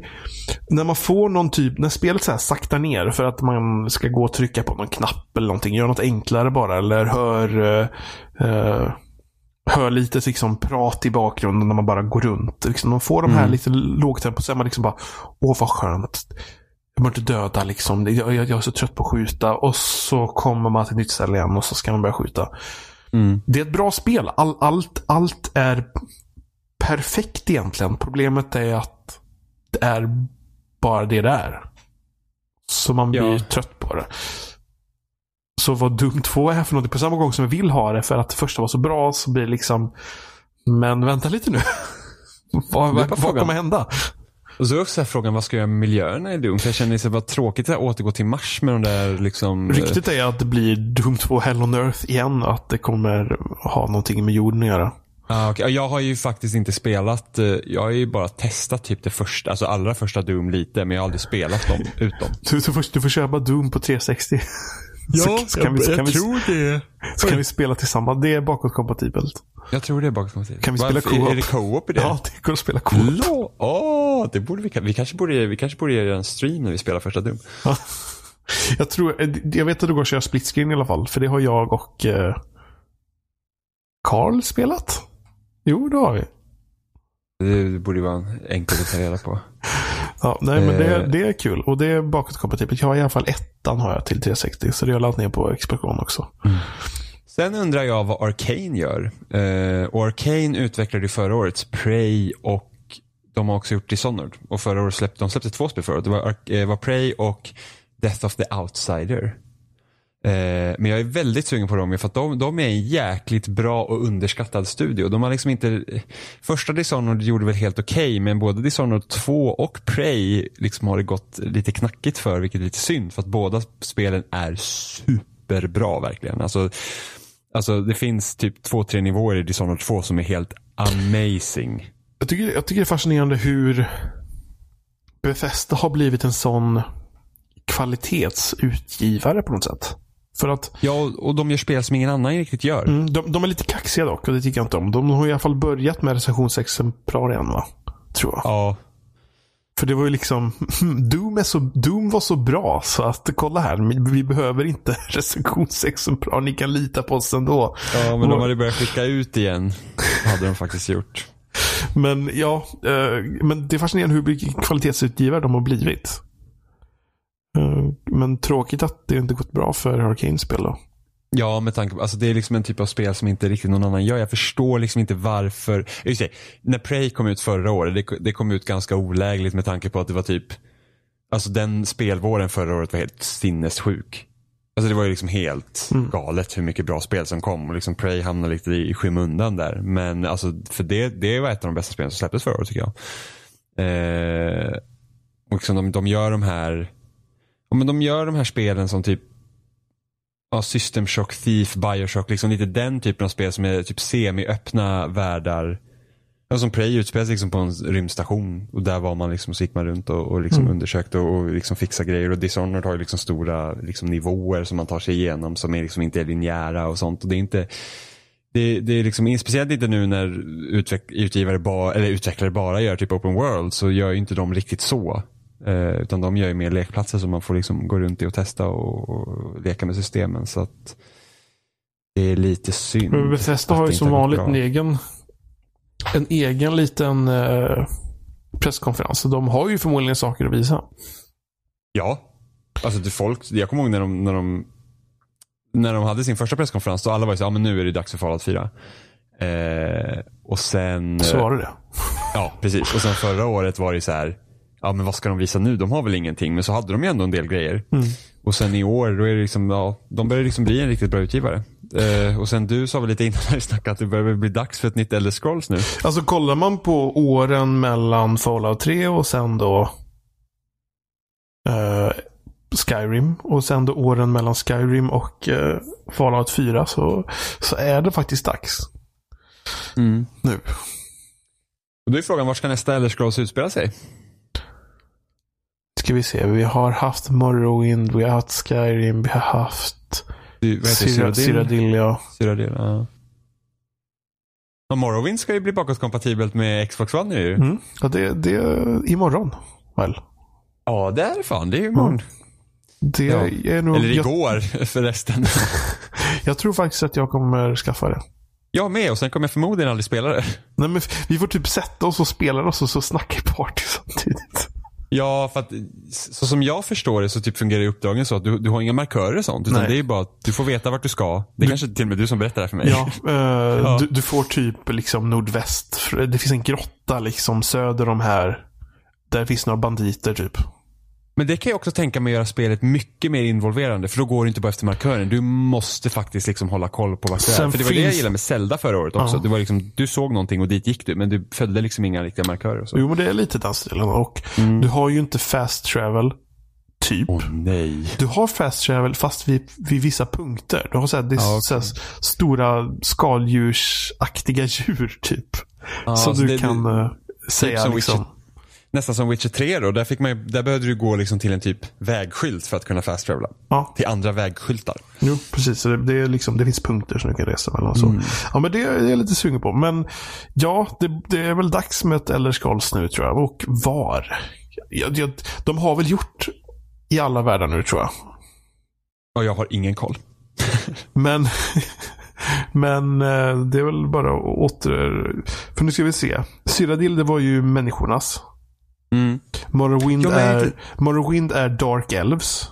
när man får någon typ, när spelet så här saktar ner för att man ska gå och trycka på någon knapp eller någonting. Gör något enklare bara eller hör, eh, hör lite liksom prat i bakgrunden när man bara går runt. Liksom, man får de här Mm. lite lågtempo så är man liksom bara, åh vad skönt. Jag behöver inte döda liksom. Jag, jag, jag är så trött på att skjuta. Och så kommer man till ett nytt ställe igen och så ska man börja skjuta. Mm. Det är ett bra spel. All, allt, allt är perfekt egentligen. Problemet är att det är bara det det är. Så man blir Ja. trött på det. Så vad Doom 2 är för något, på samma gång som jag vill ha det för att det första var så bra så blir det liksom Men vänta lite nu. *laughs* vad, vad, vad kommer hända? Och så är också frågan, vad ska jag göra med miljöerna i Doom? För jag känner det var tråkigt att återgå till Mars med de där liksom... Ryktet är att det blir Doom 2 Hell on Earth igen att det kommer ha någonting med jorden att göra. Ah. Ja, Jag har ju faktiskt inte spelat, eh, jag har ju bara testat typ det första, alltså allra första Doom lite, men jag har aldrig spelat dem ut dem. *laughs* Du, du, får, du får köpa Doom på 360. *laughs* så, så kan vi, så kan vi, det. så kan vi spela tillsammans. Det är bakåtkompatibelt. Jag tror det är bakåtkompatibelt. Kan vi spela co-op? Är det co-op i det? Ja, det går att spela co-op. Åh, det borde vi, vi kanske borde, vi kanske borde göra en stream när vi spelar första Doom. Ja. *laughs* Jag tror, jag vet att det går att köra split screen i alla fall. För det har jag och eh, Carl spelat. Jo, det har vi. Det borde ju vara enkelt att ta reda på. *laughs* Ja, nej, men det, Eh. det är kul. Och det är bakåtkompatibelt. Jag har i alla fall ettan har jag till 360. Så det har jag laddat ner på One också. Sen undrar jag vad Arcane gör. Eh, och Arcane utvecklade ju förra året Prey och de har också gjort Dishonored. Och förra året släppte de släppte två spel förra året. Det var, Ar- eh, var Prey och Death of the Outsider. Eh, men jag är väldigt sugen på dem för att de, de är en jäkligt bra och underskattad studio. De har liksom inte, första Dishonored gjorde väl helt okej men både Dishonored 2 och Prey liksom har det gått lite knackigt för vilket är lite synd för att båda spelen är superbra verkligen. Alltså, alltså det finns typ två, tre nivåer i Dishonored 2 som är helt amazing. Jag tycker, jag tycker det är fascinerande hur Bethesda har blivit en sån kvalitetsutgivare på något sätt. För att Ja, och de gör spel som ingen annan riktigt gör. mm, de, de är lite kaxiga dock och det tycker jag inte om. De har i alla fall börjat med recensionsexemplar igen va? Tror jag. Ja, För det var ju liksom, *laughs* Doom, är så, Doom var så bra så att kolla här, vi behöver inte *laughs* recensionsexemplar. Ni kan lita på oss ändå. ja men de hade börjat skicka ut igen. Det hade de faktiskt gjort. Men ja, eh, men det är fascinerande hur mycket kvalitetsutgivare de har blivit. Eh, men tråkigt att det inte gått bra för Arcane-spel då. Ja, med tanke på, alltså det är liksom en typ av spel som inte riktigt någon annan gör. Jag förstår liksom inte varför. Just det, när Prey kom ut förra året, det, det kom ut ganska olägligt med tanke på att det var typ, alltså den spelvåren förra året var helt sinnessjuk. Alltså det var ju liksom helt galet hur mycket bra spel som kom och liksom Prey hamnade lite i skymundan där. Men alltså, för det, det var ett av de bästa spelen som släpptes förra året tycker jag. Eh, och liksom de, de gör de här, men de gör de här spelen som typ ja, System Shock, Thief, Bioshock, liksom lite den typen av spel som är typ semi-öppna världar. Ja, som Prey utspelar sig liksom på en rymdstation och där var man liksom, så gick man runt och, och liksom undersökte och, och liksom fixade grejer och Dishonored har ju liksom stora liksom nivåer som man tar sig igenom som är liksom inte är linjära och sånt och det är inte det, det är liksom, speciellt inte nu när utveck, utgivare ba, eller utvecklare bara gör typ open world så gör ju inte de riktigt så. Eh, utan de gör ju mer lekplatser som man får liksom gå runt i och testa och, och leka med systemen. Så att det är lite synd. Men Bethesda har ju som vanligt bra. en egen, en egen liten eh, presskonferens. Så de har ju förmodligen saker att visa. Ja. Alltså det folk, jag kommer ihåg när de, när de när de hade sin första presskonferens då alla var ju så ja men nu är det dags för Fallout 4. Eh, och sen... Så var det det. *laughs* Ja, precis. Och sen förra året var det så här, ja men vad ska de visa nu? De har väl ingenting, men så hade de ju ändå en del grejer. Och sen i år, då är det liksom, ja, de börjar liksom bli en riktigt bra utgivare. Eh, och sen du sa väl lite innan vi snackade att det börjar bli dags för ett nytt Elder Scrolls nu. Alltså kollar man på åren mellan Fallout 3 och sen då eh, Skyrim och sen då åren mellan Skyrim och eh, Fallout 4 så, så är det faktiskt dags nu. Och då är frågan, var ska nästa Elder Scrolls utspela sig? Ska vi se, vi har haft Morrowind, vi har haft Skyrim, vi har haft Cyrodiil? Ja. Cyrodiil, ja. Och Morrowind ska ju bli bakåtkompatibelt med Xbox One ju. Mm. ja det, det är imorgon, väl? Ja, det är fan. Det är ju imorgon. Det Ja. är nog... Eller jag, igår *laughs* förresten. *laughs* jag tror faktiskt att jag kommer skaffa det. Jag med och sen kommer jag förmodligen aldrig spela det. Nej, men vi får typ sätta oss och spela oss och så snackar vi party samtidigt. Ja, för att så som jag förstår det så typ fungerar uppdragen så att du, du har inga markörer och sånt. Utan Nej. det är bara att du får veta vart du ska. Det är kanske till och med du som berättar det här för mig. Ja, *laughs* eh, Du, du får typ liksom nordväst. Det finns en grotta liksom söder om här. Där finns några banditer typ. Men det kan jag också tänka mig göra spelet mycket mer involverande. För då går du inte bara efter markören. Du måste faktiskt liksom hålla koll på vart du är. För det var det jag finns- gillade med Zelda förra året också. Ja. Det var liksom, du såg någonting och dit gick du. Men du följde liksom inga riktiga markörer och så. Jo, men det är lite stilen. Och du har ju inte fast travel. Typ. Åh nej. Du har fast travel fast vid, vid vissa punkter. Du har så här, det så här stora skaldjursaktiga *laughs* djur typ. Ja, som så du det- kan eh, säga som liksom. Nästan som Witcher 3 då. Där, fick man ju, där behövde du gå liksom till en typ vägskylt för att kunna fast travela. Ja, Till andra vägskyltar. jo, precis. Det, det, är liksom, det finns punkter som du kan resa mellan. Mm. Så. Ja, men det, är- det är jag lite sugen på. Men ja, det, det är väl dags med ett Elder Scrolls nu tror jag. Och var? Jag, jag, de har väl gjort i alla världar nu tror jag. Och jag har ingen koll. *laughs* Men, *laughs* men eh, det är väl bara att åter... För nu ska vi se. Cyrodiil, det var ju människornas. Mm. Morrowind, Ja, är, inte- Morrowind är Dark Elves.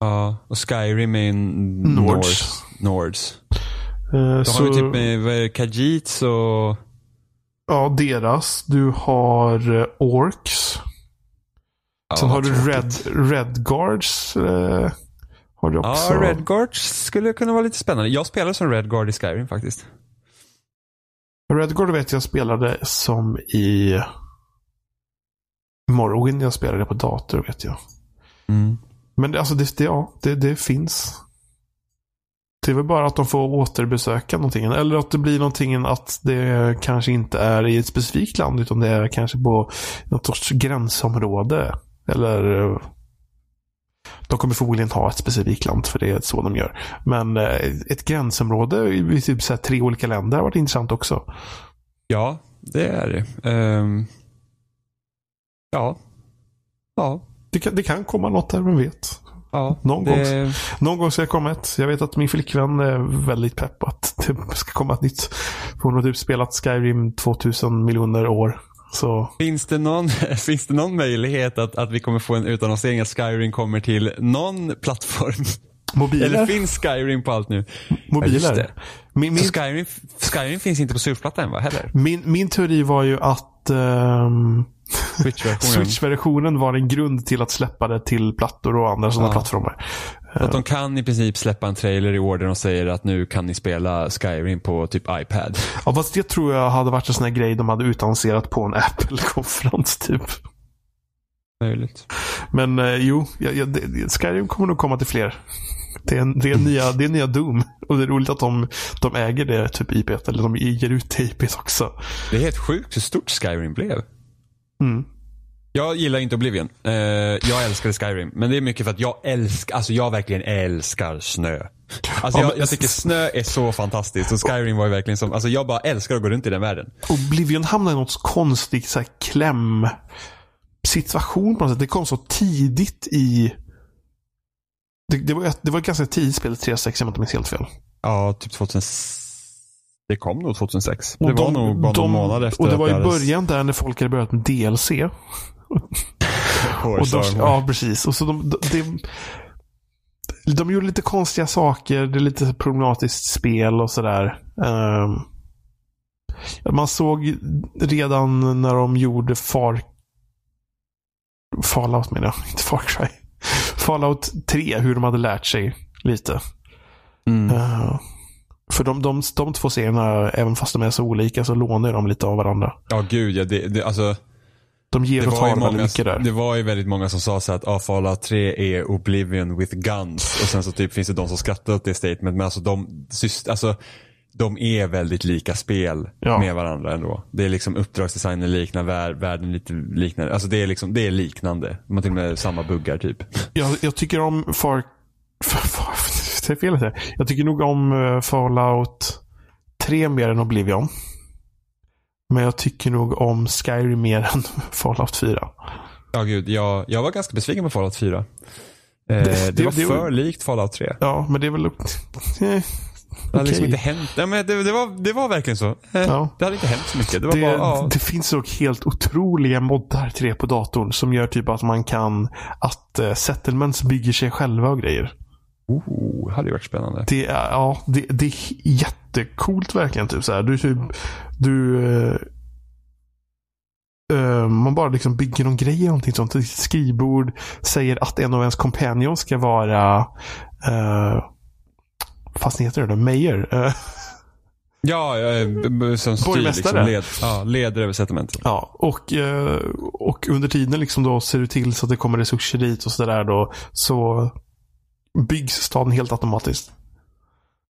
Ja, och Skyrim är en Nords. Nords. Nords. Eh, Då så, har vi typ med vad är det, Khajiits och... Ja, deras. Du har eh, Orks. Ja, Sen har du tråkigt. Red, Redguards. Eh, har du också. Ja, Redguards skulle kunna vara lite spännande. Jag spelade som Redguard i Skyrim faktiskt. Redguard vet jag spelade som i Morrowind. Jag spelade på dator vet jag. Mm. Men det, alltså det, det, ja, det, det finns. Det är väl bara att de får återbesöka någonting. Eller att det blir någonting att det kanske inte är i ett specifikt land. Utan det är kanske på något sorts gränsområde. Eller... eh, De kommer förmodligen ha ett specifikt land för det är så de gör. Men eh, ett gränsområde i typ så tre olika länder har varit intressant också. Ja, det är det. Um, ja. Ja. Det kan, det kan komma något där, vem vet. Ja, Någon, det... gång, någon gång ska det komma ett. Jag vet att min flickvän är väldigt pepp att det ska komma ett nytt. Hon har typ spelat Skyrim 2000 miljoner år. Så. Finns, det någon, *laughs* finns det någon möjlighet att, att vi kommer få en utannonsering att Skyrim kommer till någon plattform? *laughs* Mobiler? Eller finns Skyrim på allt nu? Mobiler? Ja, min, min... Skyrim, Skyrim finns inte på surfplatta än va? Heller? Min, min teori var ju att um, Switch-versionen. Switch var en grund till att släppa det till plattor och andra sådana ja. plattformar. Att de kan i princip släppa en trailer i orden och säger att nu kan ni spela Skyrim på typ iPad. Ja, fast det tror jag hade varit en sån här grej de hade utannonserat på en Apple-konferens typ. Möjligt. Men eh, jo, ja, ja, det, Skyrim kommer nog komma till fler. Det är, det, är nya, det är nya Doom. Och det är roligt att de, de äger det typ IP, eller de ger ut det IP också. Det är helt sjukt hur stort Skyrim blev. Mm. Jag gillar inte Oblivion. Uh, jag älskar Skyrim. Men det är mycket för att jag älskar, alltså jag verkligen älskar snö. Alltså ja, jag, jag, tycker snö är så fantastiskt. Och Skyrim var ju verkligen som, alltså jag bara älskar att gå runt i den världen. Oblivion hamnar i något konstigt så här, kläm situation på något sätt. Det kom så tidigt i det, det, var, det var ett ganska tidigt spel, 3.6 om jag inte minns helt fel. Ja, typ 2006. Det kom nog 2006. Och det var nog bara de, någon månad efter. Och det var i början där när folk hade börjat med DLC. och de, ja, precis. Och så de, de, de, gjorde lite konstiga saker. Det är lite problematiskt spel och sådär. Um, man såg redan när de gjorde Far... Fallout menar jag, inte Far Cry. Fallout 3, hur de hade lärt sig lite. Mm. Uh, för de, de, de två serierna, även fast de är så olika, så lånar de lite av varandra. Ja, gud ja. Det, det, alltså, de ger och tar väldigt mycket där. Det var ju väldigt många som sa så att ah, Fallout 3 är Oblivion with guns. Och sen så typ finns det de som skrattar åt det statement. Men alltså de, alltså, de är väldigt lika spel ja. med varandra ändå. Det är liksom uppdragsdesignen liknar, världen lite liknande. Alltså det är liksom, det är liknande. Man till och med samma buggar typ. Jag, jag tycker om Far... far är fel säga. Jag tycker nog om uh, Fallout 3 mer än Oblivion. Men jag tycker nog om Skyrim mer än *laughs* Fallout 4. Ja, gud. Jag, jag var ganska besviken på Fallout 4. Eh, det, det, det, var det, för likt Fallout 3. Ja, men det är väl... *laughs* Eh, det hade liksom inte hänt. Ja, men det, det, var, det var verkligen så. Eh, ja. Det hade inte hänt så mycket. Det, det, bara, ja. det finns dock helt otroliga moddar till det på datorn som gör typ att man kan att uh, settlements bygger sig själva och grejer. Oh, hade ju varit spännande. Det är, ja, det, det är jättecoolt verkligen. Typ så här. Du, typ, du uh, man bara liksom bygger någon grej eller någonting sånt. Ett skrivbord säger att en av ens companions ska vara uh, fast heter det då? Mayor? Uh, ja, som styr, liksom, led, ja, leder över settlementet. Ja, och, och under tiden liksom då ser du till så att det kommer resurser dit och sådär då. Så byggs staden helt automatiskt.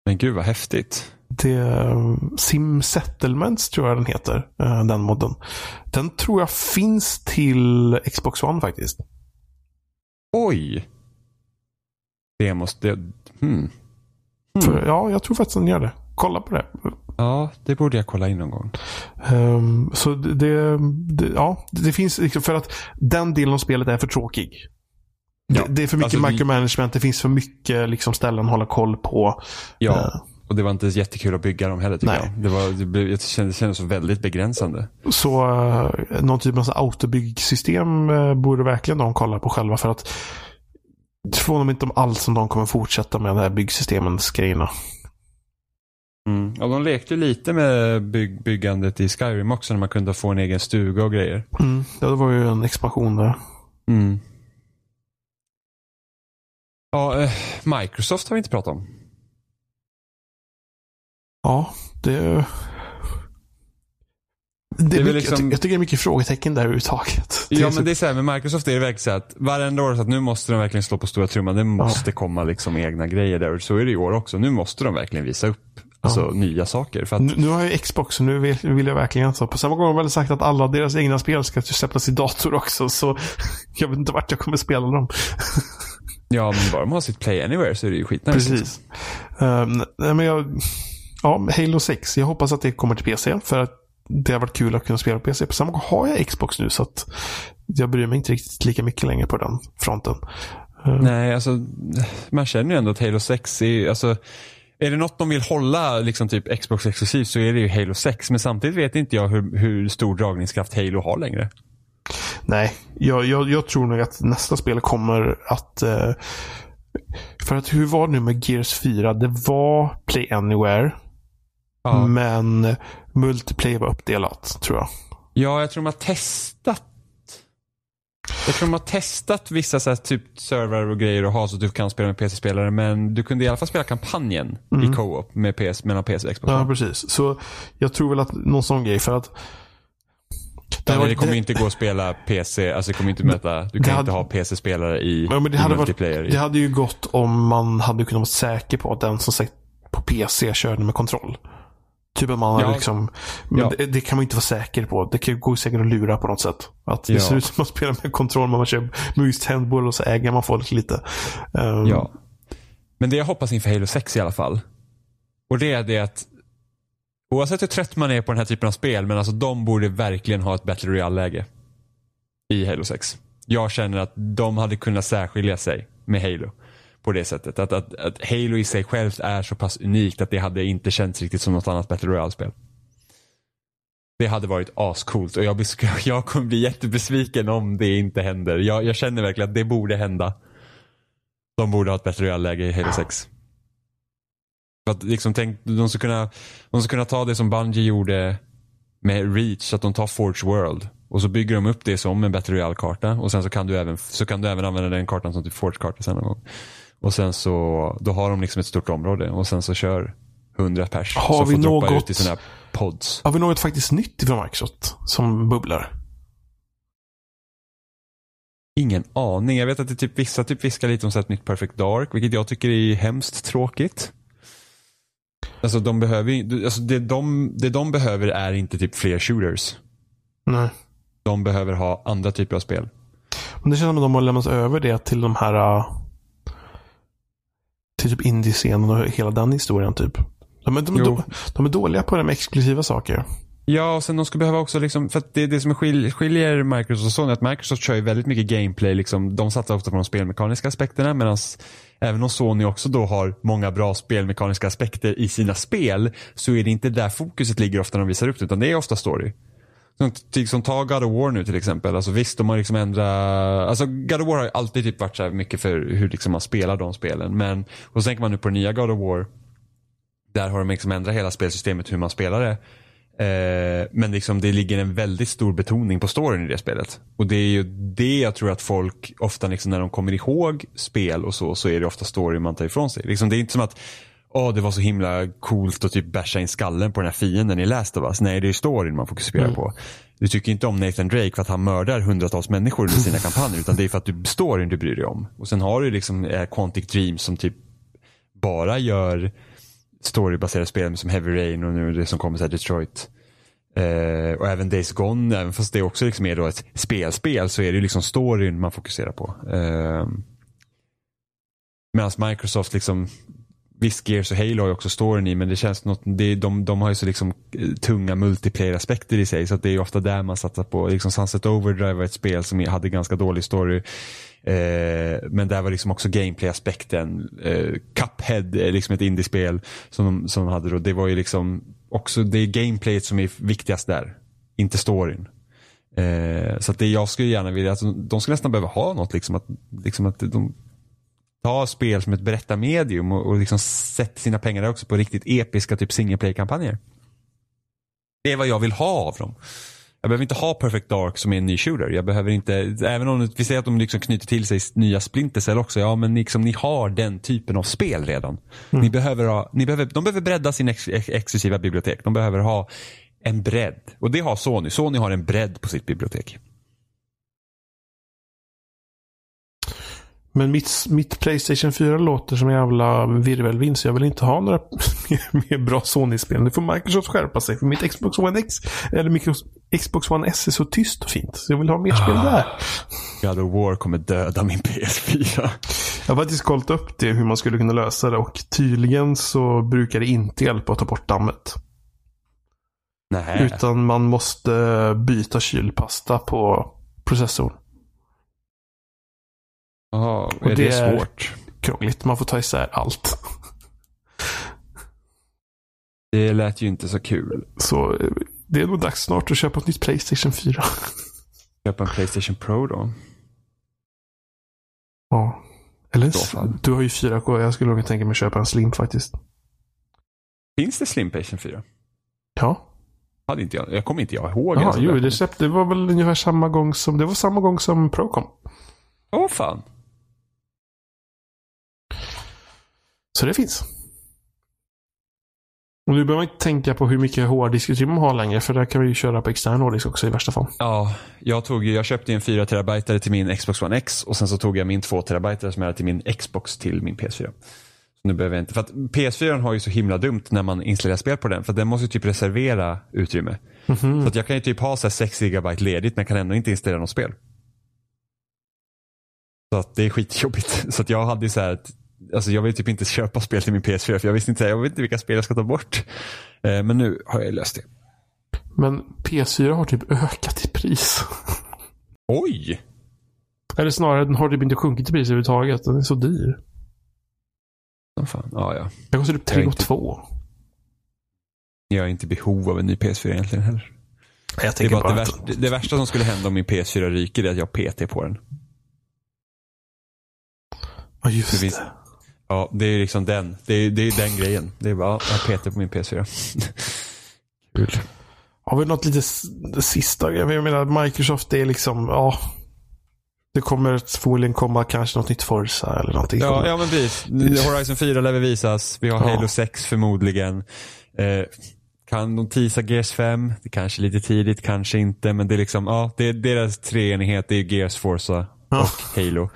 Men gud vad häftigt. Det, Sim Settlements tror jag den heter, den modden. Den tror jag finns till Xbox One faktiskt. Oj! Det måste... Hmm. Mm. Ja, jag tror faktiskt den gör det. Kolla på det. Ja, det borde jag kolla in någon gång. Um, så det, det, ja, det finns liksom för att den delen av spelet är för tråkig. Ja, det, det, är för mycket alltså, micromanagement. Det finns för mycket liksom, ställen att hålla koll på. Ja, uh, och det var inte jättekul att bygga dem heller tycker nej. jag. Det, var, det, blev, det kändes så väldigt begränsande. Så uh, någon typ av autobyggsystem uh, borde verkligen de kolla på själva. För att förvånar mig inte om alls som de kommer fortsätta med de här byggsystemens grejerna. Mm. Ja, de lekte lite med bygg byggandet i Skyrim också när man kunde få en egen stuga och grejer. Mm. Ja, det var ju en expansion där. Mm. Ja, eh, Microsoft har vi inte pratat om. Ja, det det är mycket, liksom... jag, tycker det är mycket frågetecken där överhuvudtaget. Ja, men det är så här, med Microsoft är det verkligen så att varenda år så att nu måste de verkligen slå på stora trumman. Det måste ja. komma liksom egna grejer där. Så är det i år också. Nu måste de verkligen visa upp alltså, ja. nya saker. För att... nu, nu har jag Xbox och nu vill, vill jag verkligen så. På samma gång har de väl sagt att alla deras egna spel ska släppas i dator också. Så *laughs* jag vet inte vart jag kommer spela dem. *laughs* Ja, men bara de har sitt Play Anywhere så är det ju skitnice. Precis. Um, nej, men jag, ja, Halo 6. Jag hoppas att det kommer till PC. För att det har varit kul att kunna spela på PC. På samma gång har jag Xbox nu så att jag bryr mig inte riktigt lika mycket längre på den fronten. Uh. Nej, alltså man känner ju ändå att Halo 6 är, alltså är det något de vill hålla liksom typ Xbox exklusivt så är det ju Halo 6. Men samtidigt vet inte jag hur, hur stor dragningskraft Halo har längre. Nej, jag, jag, jag tror nog att nästa spel kommer att... Eh, för att hur var det nu med Gears 4? Det var Play Anywhere. Ja. Men multiplayer var uppdelat, tror jag. Ja, jag tror de har testat jag tror de har testat vissa så här, typ server och grejer och ha så att du kan spela med PC-spelare men du kunde i alla fall spela kampanjen mm. i co-op med PS, mellan PC och Xbox. Ja, precis. Så jag tror väl att någon sån grej för att det, Nej, det kommer det... inte gå att spela PC, alltså det kommer inte möta, du kan hade... inte ha PC-spelare i, men det hade multiplayer. Varit, det hade ju gått om man hade kunnat vara säker på att den som satt på PC körde med kontroll. Typ att man ja. liksom, men ja. det, det, kan man inte vara säker på. Det kan gå säkert att lura på något sätt. Att det ja. ser ut som att man *laughs* spelar med kontroll, men man kör mus, handboll och så äger man folk lite. Um... Ja. Men det jag hoppas inför Halo 6 i alla fall. Och det är det att Oavsett hur trött man är på den här typen av spel, men alltså de borde verkligen ha ett Battle Royale-läge. I Halo 6. Jag känner att de hade kunnat särskilja sig med Halo. På det sättet. Att, att, att Halo i sig självt är så pass unikt att det hade inte känts riktigt som något annat Battle Royale-spel. Det hade varit ascoolt och jag, *laughs* jag kommer bli jättebesviken om det inte händer. Jag, jag känner verkligen att det borde hända. De borde ha ett Battle Royale-läge i Halo 6. Att liksom tänk, de, ska kunna, de ska kunna ta det som Bungie gjorde med Reach, att de tar Forge World och så bygger de upp det som en Battle Royale-karta och sen så kan du även, så kan du även använda den kartan som typ Forge-karta sen någon gång. Och sen så, då har de liksom ett stort område och sen så kör 100 pers. Har vi något, ut i sådana här pods. Har vi något faktiskt nytt ifrån Microsoft som bubblar? Ingen aning. Jag vet att det typ, vissa typ viskar lite om så ett nytt Perfect Dark, vilket jag tycker är hemskt tråkigt. Alltså de behöver alltså det, de, det de behöver är inte typ fler shooters. Nej. De behöver ha andra typer av spel. Men det känns som att de har lämnat över det till de här äh, till typ indie-scenen och hela den historien typ. De är, de, är de är dåliga på det med exklusiva saker. Ja, och sen de ska behöva också liksom, för att det är det som skiljer, skiljer Microsoft och Sony, att Microsoft kör ju väldigt mycket gameplay, liksom, de satsar ofta på de spelmekaniska aspekterna medan även om Sony också då har många bra spelmekaniska aspekter i sina spel så är det inte där fokuset ligger ofta när de visar upp det, utan det är ofta story. Som, typ som ta God of War nu till exempel. Alltså visst, de har liksom ändrat... Alltså God of War har alltid typ varit så här mycket för hur liksom man spelar de spelen. Men, och så tänker man nu på den nya God of War. Där har de liksom ändrat hela spelsystemet hur man spelar det. Eh, men liksom det ligger en väldigt stor betoning på storyn i det spelet. Och det är ju det jag tror att folk ofta liksom när de kommer ihåg spel och så, så är det ofta story man tar ifrån sig. Liksom det är inte som att Åh, det var så himla coolt att typ basha in skallen på den här fienden i Last of Us. Nej, det är storyn man fokuserar mm. på. Du tycker inte om Nathan Drake för att han mördar hundratals människor med sina *laughs* kampanjer, utan det är för att du storyn du bryr dig om. Och sen har du liksom eh, Quantic Dreams som typ bara gör storybaserade spel som Heavy Rain och nu det som kommer så Detroit. Eh, och även Days Gone, även fast det också liksom är då ett spelspel så är det liksom storyn man fokuserar på. Eh, Medan Microsoft liksom Visst, Gears och Halo har ju också storyn i men det känns något, det, de, de har ju så liksom eh, tunga multiplayer-aspekter i sig så att det är ofta där man satsar på. Liksom Sunset Overdrive var ett spel som hade ganska dålig story. Eh, men där var liksom också gameplay-aspekten. Eh, Cuphead är liksom ett indiespel som de, som de hade då. Det var ju liksom också, det är gameplayet som är viktigast där. Inte storyn. Eh, så att det jag skulle gärna vilja, alltså, de skulle nästan behöva ha något liksom att, liksom att de ta spel som ett berättarmedium och, och liksom sätta sina pengar där också på riktigt episka typ single play-kampanjer. Det är vad jag vill ha av dem. Jag behöver inte ha Perfect Dark som är en ny shooter. Jag behöver inte, även om vi säger att de liksom knyter till sig nya Splinter också. Ja, men liksom, ni har den typen av spel redan. Mm. Ni behöver ha, ni behöver, de behöver bredda sin ex, ex, exklusiva bibliotek. De behöver ha en bredd. Och det har Sony. Sony har en bredd på sitt bibliotek. Men mitt, mitt Playstation 4 låter som en jävla virvelvind så jag vill inte ha några *laughs* mer bra Sony-spel. Nu får Microsoft skärpa sig. För mitt Xbox One X, eller Microsoft, Xbox One S är så tyst och fint. Så jag vill ha mer spel ah. där. God of War kommer döda min PS4. Jag har faktiskt kollat upp det hur man skulle kunna lösa det och tydligen så brukar det inte hjälpa att ta bort dammet. Nej. Utan man måste byta kylpasta på processorn. Jaha, Och är det det, är- svårt? Krångligt. Man får ta isär allt. *laughs* Det lät ju inte så kul. Så det är nog dags snart att köpa ett nytt Playstation 4. *laughs* Köpa en Playstation Pro då. Ja. Eller du har ju 4K. Jag skulle nog tänka mig att köpa en Slim faktiskt. Finns det Slim Playstation 4? Ja. Hade inte jag. Jag kommer inte jag ihåg. Att jo, det. Det var väl ungefär samma gång som, det var samma gång som Pro kom. Åh fan. Så det finns. Och nu behöver man inte tänka på hur mycket hårddiskutrymme man har längre. För där kan vi ju köra på extern hårddisk också i värsta fall. Ja, jag, tog, jag köpte en 4 terabyte till min Xbox One X och sen så tog jag min 2 terabyte som jag hade till min Xbox till min PS4. Så nu behöver jag inte, för att PS4 har ju så himla dumt när man installerar spel på den för den måste ju typ reservera utrymme. Så att jag kan ju typ ha så här 6 gigabyte ledigt men kan ändå inte installera något spel. Så att det är skitjobbigt. *laughs* Så att jag hade så här, alltså jag vill typ inte köpa spel till min PS4 för jag visste inte, jag vet inte vilka spel jag ska ta bort. Eh, Men nu har jag löst det. Men PS4 har typ ökat i pris. *laughs* Oj! Eller snarare, den har typ inte sjunkit i pris överhuvudtaget. Den är så dyr. Som fan. Ja, ja. Den kostar typ Jag 3 är och inte- 2. Jag är inte i behov av en ny PS4 egentligen heller. Jag Det, tänker bara det, värsta, det, det värsta som skulle hända om min PS4 ryker är att jag har PT på den. Ja, just det finns-. Ja, det är liksom den. Det är, det är den grejen. Det är bara, ja, jag PT på min PS4. *laughs* Kul. Har vi något lite sista? Jag menar, Microsoft är liksom, ja. Det kommer förmodligen komma kanske något nytt Forza eller någonting. Ja, ja men precis. Horizon 4 lär väl visas. Vi har Ja. Halo 6 förmodligen. Eh, kan de teasa Gears 5? Det kanske är lite tidigt, kanske inte. Men det är liksom, ja, det är deras treenighet. Det är Gears, Forza Och Halo.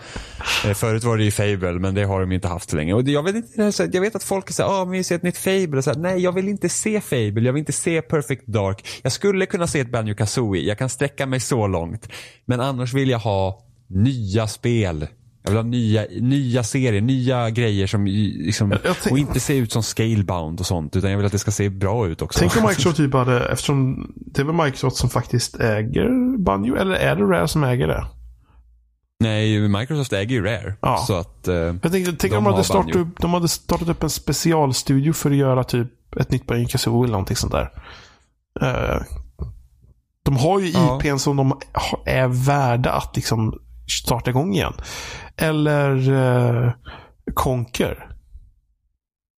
Eh, förut var det ju Fable, men det har de inte haft så länge. Och jag, vet inte, jag vet att folk är såhär, ah, vi ser ett nytt Fable. Och så här, Nej, jag vill inte se Fable. Jag vill inte se Perfect Dark. Jag skulle kunna se ett Banjo Kazooie. Jag kan sträcka mig så långt. Men annars vill jag ha nya spel. Jag vill ha nya, nya serier, nya grejer som liksom, och inte se ut som scalebound och sånt. Utan jag vill att det ska se bra ut också. Tänk om Microsoft typ hade, eftersom det är väl Microsoft som faktiskt äger Banjo, eller är det Rare som äger det? Nej, Microsoft äger ju Rare. Ja. Så att, eh, Jag tänkte, tänk De om de hade, startat upp, de hade startat upp en specialstudio för att göra typ ett nytt Banjo Kazooie eller någonting sånt där. Eh, de har ju Ja. IPn som de är värda att liksom starta igång igen. Eller uh, Conquer.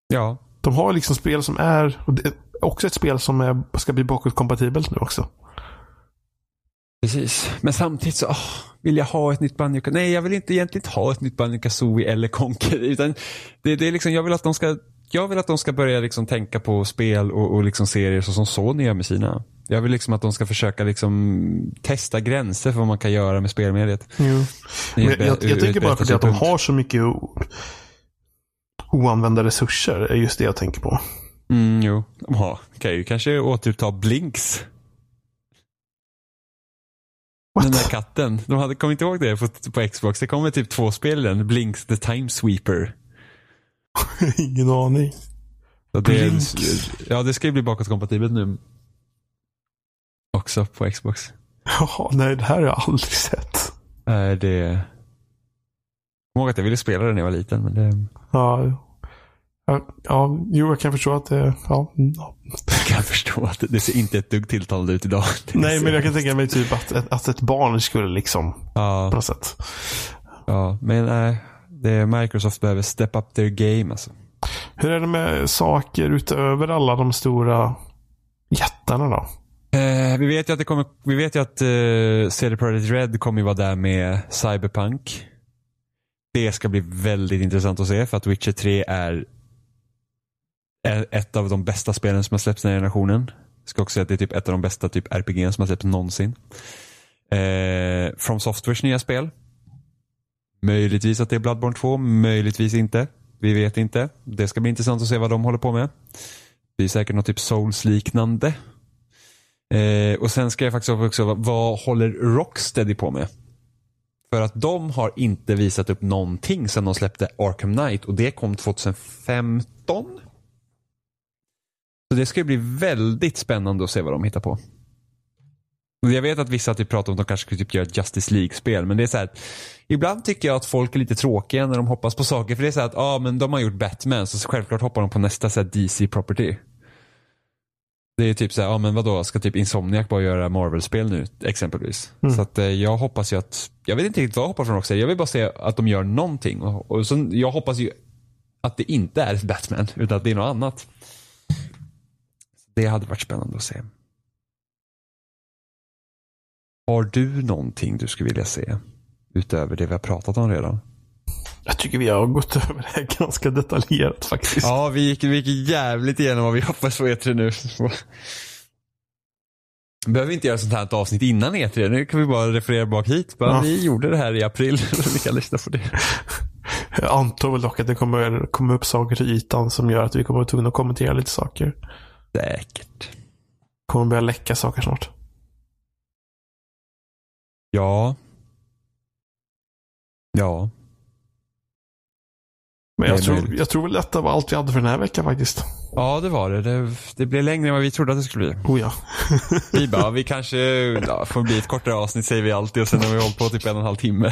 ja. De har liksom spel som är, och det är också ett spel som är, ska bli bakåtkompatibelt nu också. Precis. Men samtidigt så åh, vill jag ha ett nytt Banjo Nej, jag vill inte egentligen ha ett nytt Banjo Kazooie eller Conker. Utan det, det är liksom, jag vill att de ska jag vill att de ska börja liksom tänka på spel och, och liksom serier så som Sony gör med sina. Jag vill liksom att de ska försöka liksom testa gränser för vad man kan göra med spelmediet. Jo. Men jag, jag, jag tänker bara för det att de har så mycket oanvända resurser. är just det jag tänker på. Mm, jo. De har, kan ju kanske återuppta Blinks. What? Den där katten. De hade, kom inte ihåg det på, på Xbox? Det kommer typ två spel den. Blinks the Time Sweeper. *laughs* Ingen aning. Så det, Blinks. ja, det ska ju bli bakåtkompatibelt nu. Också på Xbox. Jaha, nej det här har jag aldrig sett. Är det... Jag kommer ihåg att jag ville spela det när jag var liten, men det Ja, ja, jo, jag kan förstå att det... Ja, mm, ja. kan jag förstå. att det, ser inte ett dugg tilltalande ut idag. *laughs* Nej, men jag kan tänka mig typ att, att, ett barn skulle liksom, på Ja, något sätt. ja men nej. Det, Microsoft behöver step up their game alltså. Hur är det med saker utöver alla de stora jättarna då? Eh, vi vet ju att det kommer, vi vet ju att eh, CD Projekt Red kommer ju vara där med Cyberpunk. Det ska bli väldigt intressant att se för att Witcher 3 är är ett av de bästa spelen som har släppts den här generationen. Jag ska också säga att det är typ ett av de bästa typ RPG som har släppts någonsin. Eh, From Softwares nya spel. Möjligtvis att det är Bloodborne 2, möjligtvis inte. Vi vet inte. Det ska bli intressant att se vad de håller på med. Det är säkert något typ Souls-liknande. Eh, och sen ska jag faktiskt också, vad håller Rocksteady på med? För att de har inte visat upp någonting sedan de släppte Arkham Knight och det kom 2015. Så det ska bli väldigt spännande att se vad de hittar på. Jag vet att vissa typ pratar om att de kanske skulle typ göra ett Justice League-spel, men det är så här, Ibland tycker jag att folk är lite tråkiga när de hoppas på saker, för det är så här att ah, men de har gjort Batman, så självklart hoppar de på nästa så DC-property. Det är typ så här, ja ah, men vadå, ska typ Insomniac bara göra Marvel-spel nu, exempelvis? Mm. Så att eh, jag hoppas ju att, jag vet inte riktigt vad jag hoppas från Rocksteady, jag vill bara se att de gör någonting. Och, och så, jag hoppas ju att det inte är Batman, utan att det är något annat. Det hade varit spännande att se. Har du någonting du skulle vilja se? Utöver det vi har pratat om redan. Jag tycker vi har gått *laughs* över det här ganska detaljerat faktiskt. Ja, vi gick, vi gick jävligt igenom vad vi hoppas på E3 nu. Behöver vi inte göra sånt här ett avsnitt innan E3. Nu kan vi bara referera bak hit. Bara, Ja. Vi gjorde det här i april. *laughs* vi kan lyssna på det. *laughs* Jag antar väl dock att det kommer komma upp saker till ytan som gör att vi kommer vara tvungna att kommentera lite saker. Säkert. kommer börja läcka saker snart. Ja. Ja. Men jag tror, jag tror väl detta var allt vi hade för den här veckan faktiskt. Ja, det var det. det. Det blev längre än vad vi trodde att det skulle bli. Oh ja. *laughs* Vi bara, vi kanske ja, får bli ett kortare avsnitt säger vi alltid och sen har vi hållit på typ en och en halv timme.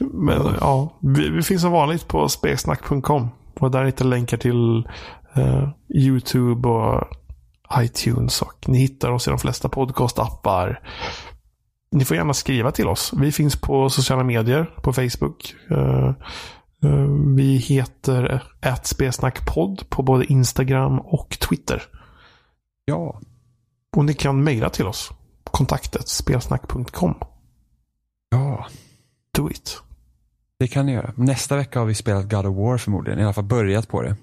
Men ja, vi, vi finns som vanligt på spelsnack.com. Och där hittar länkar till eh, YouTube och iTunes. Och ni hittar oss i de flesta podcastappar. Ni får gärna skriva till oss. Vi finns på sociala medier, på Facebook. Eh, eh, vi heter spelsnackpodd på både Instagram och Twitter. Ja. Och ni kan mejla till oss. Kontaktet spelsnack.com. Ja. Do it. Det kan ni göra. Nästa vecka har vi spelat God of War förmodligen. I alla fall börjat på det.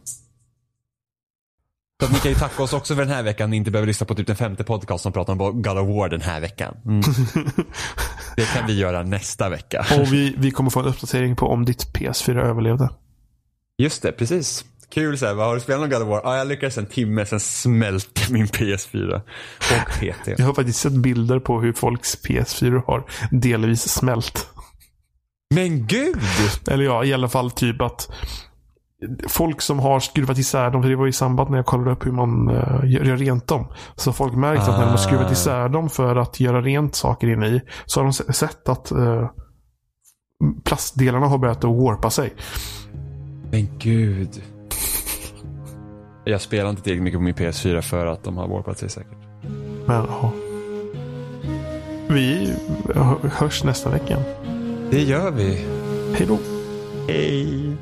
Så att ni kan ju tacka oss också för den här veckan. Ni inte behöver lyssna på typ den femte podcast som pratar om God of War den här veckan. Mm. *laughs* Det kan vi göra nästa vecka. Och vi, vi kommer få en uppdatering på om ditt PS4 överlevde. Just det, precis. Kul såhär, vad har du spelat någon God of War? Ja, jag lyckades en timme, sen smälte min PS4. Och PT. Jag har faktiskt sett bilder på hur folks PS4 har delvis smält. Men gud! Eller ja, i alla fall typ att folk som har skruvat isär dem, för det var i samband när jag kollade upp hur man uh, gör, rent dem. Så folk märkt att när de har skruvat Ah. isär dem för att göra rent saker inne i, så har de se- sett att uh, plastdelarna har börjat att warpa sig. Men gud. Jag spelar inte tillräckligt mycket på min PS4 för att de har warpat sig säkert. Men ja. Vi hörs nästa vecka. Det gör vi. Hej då. Hej.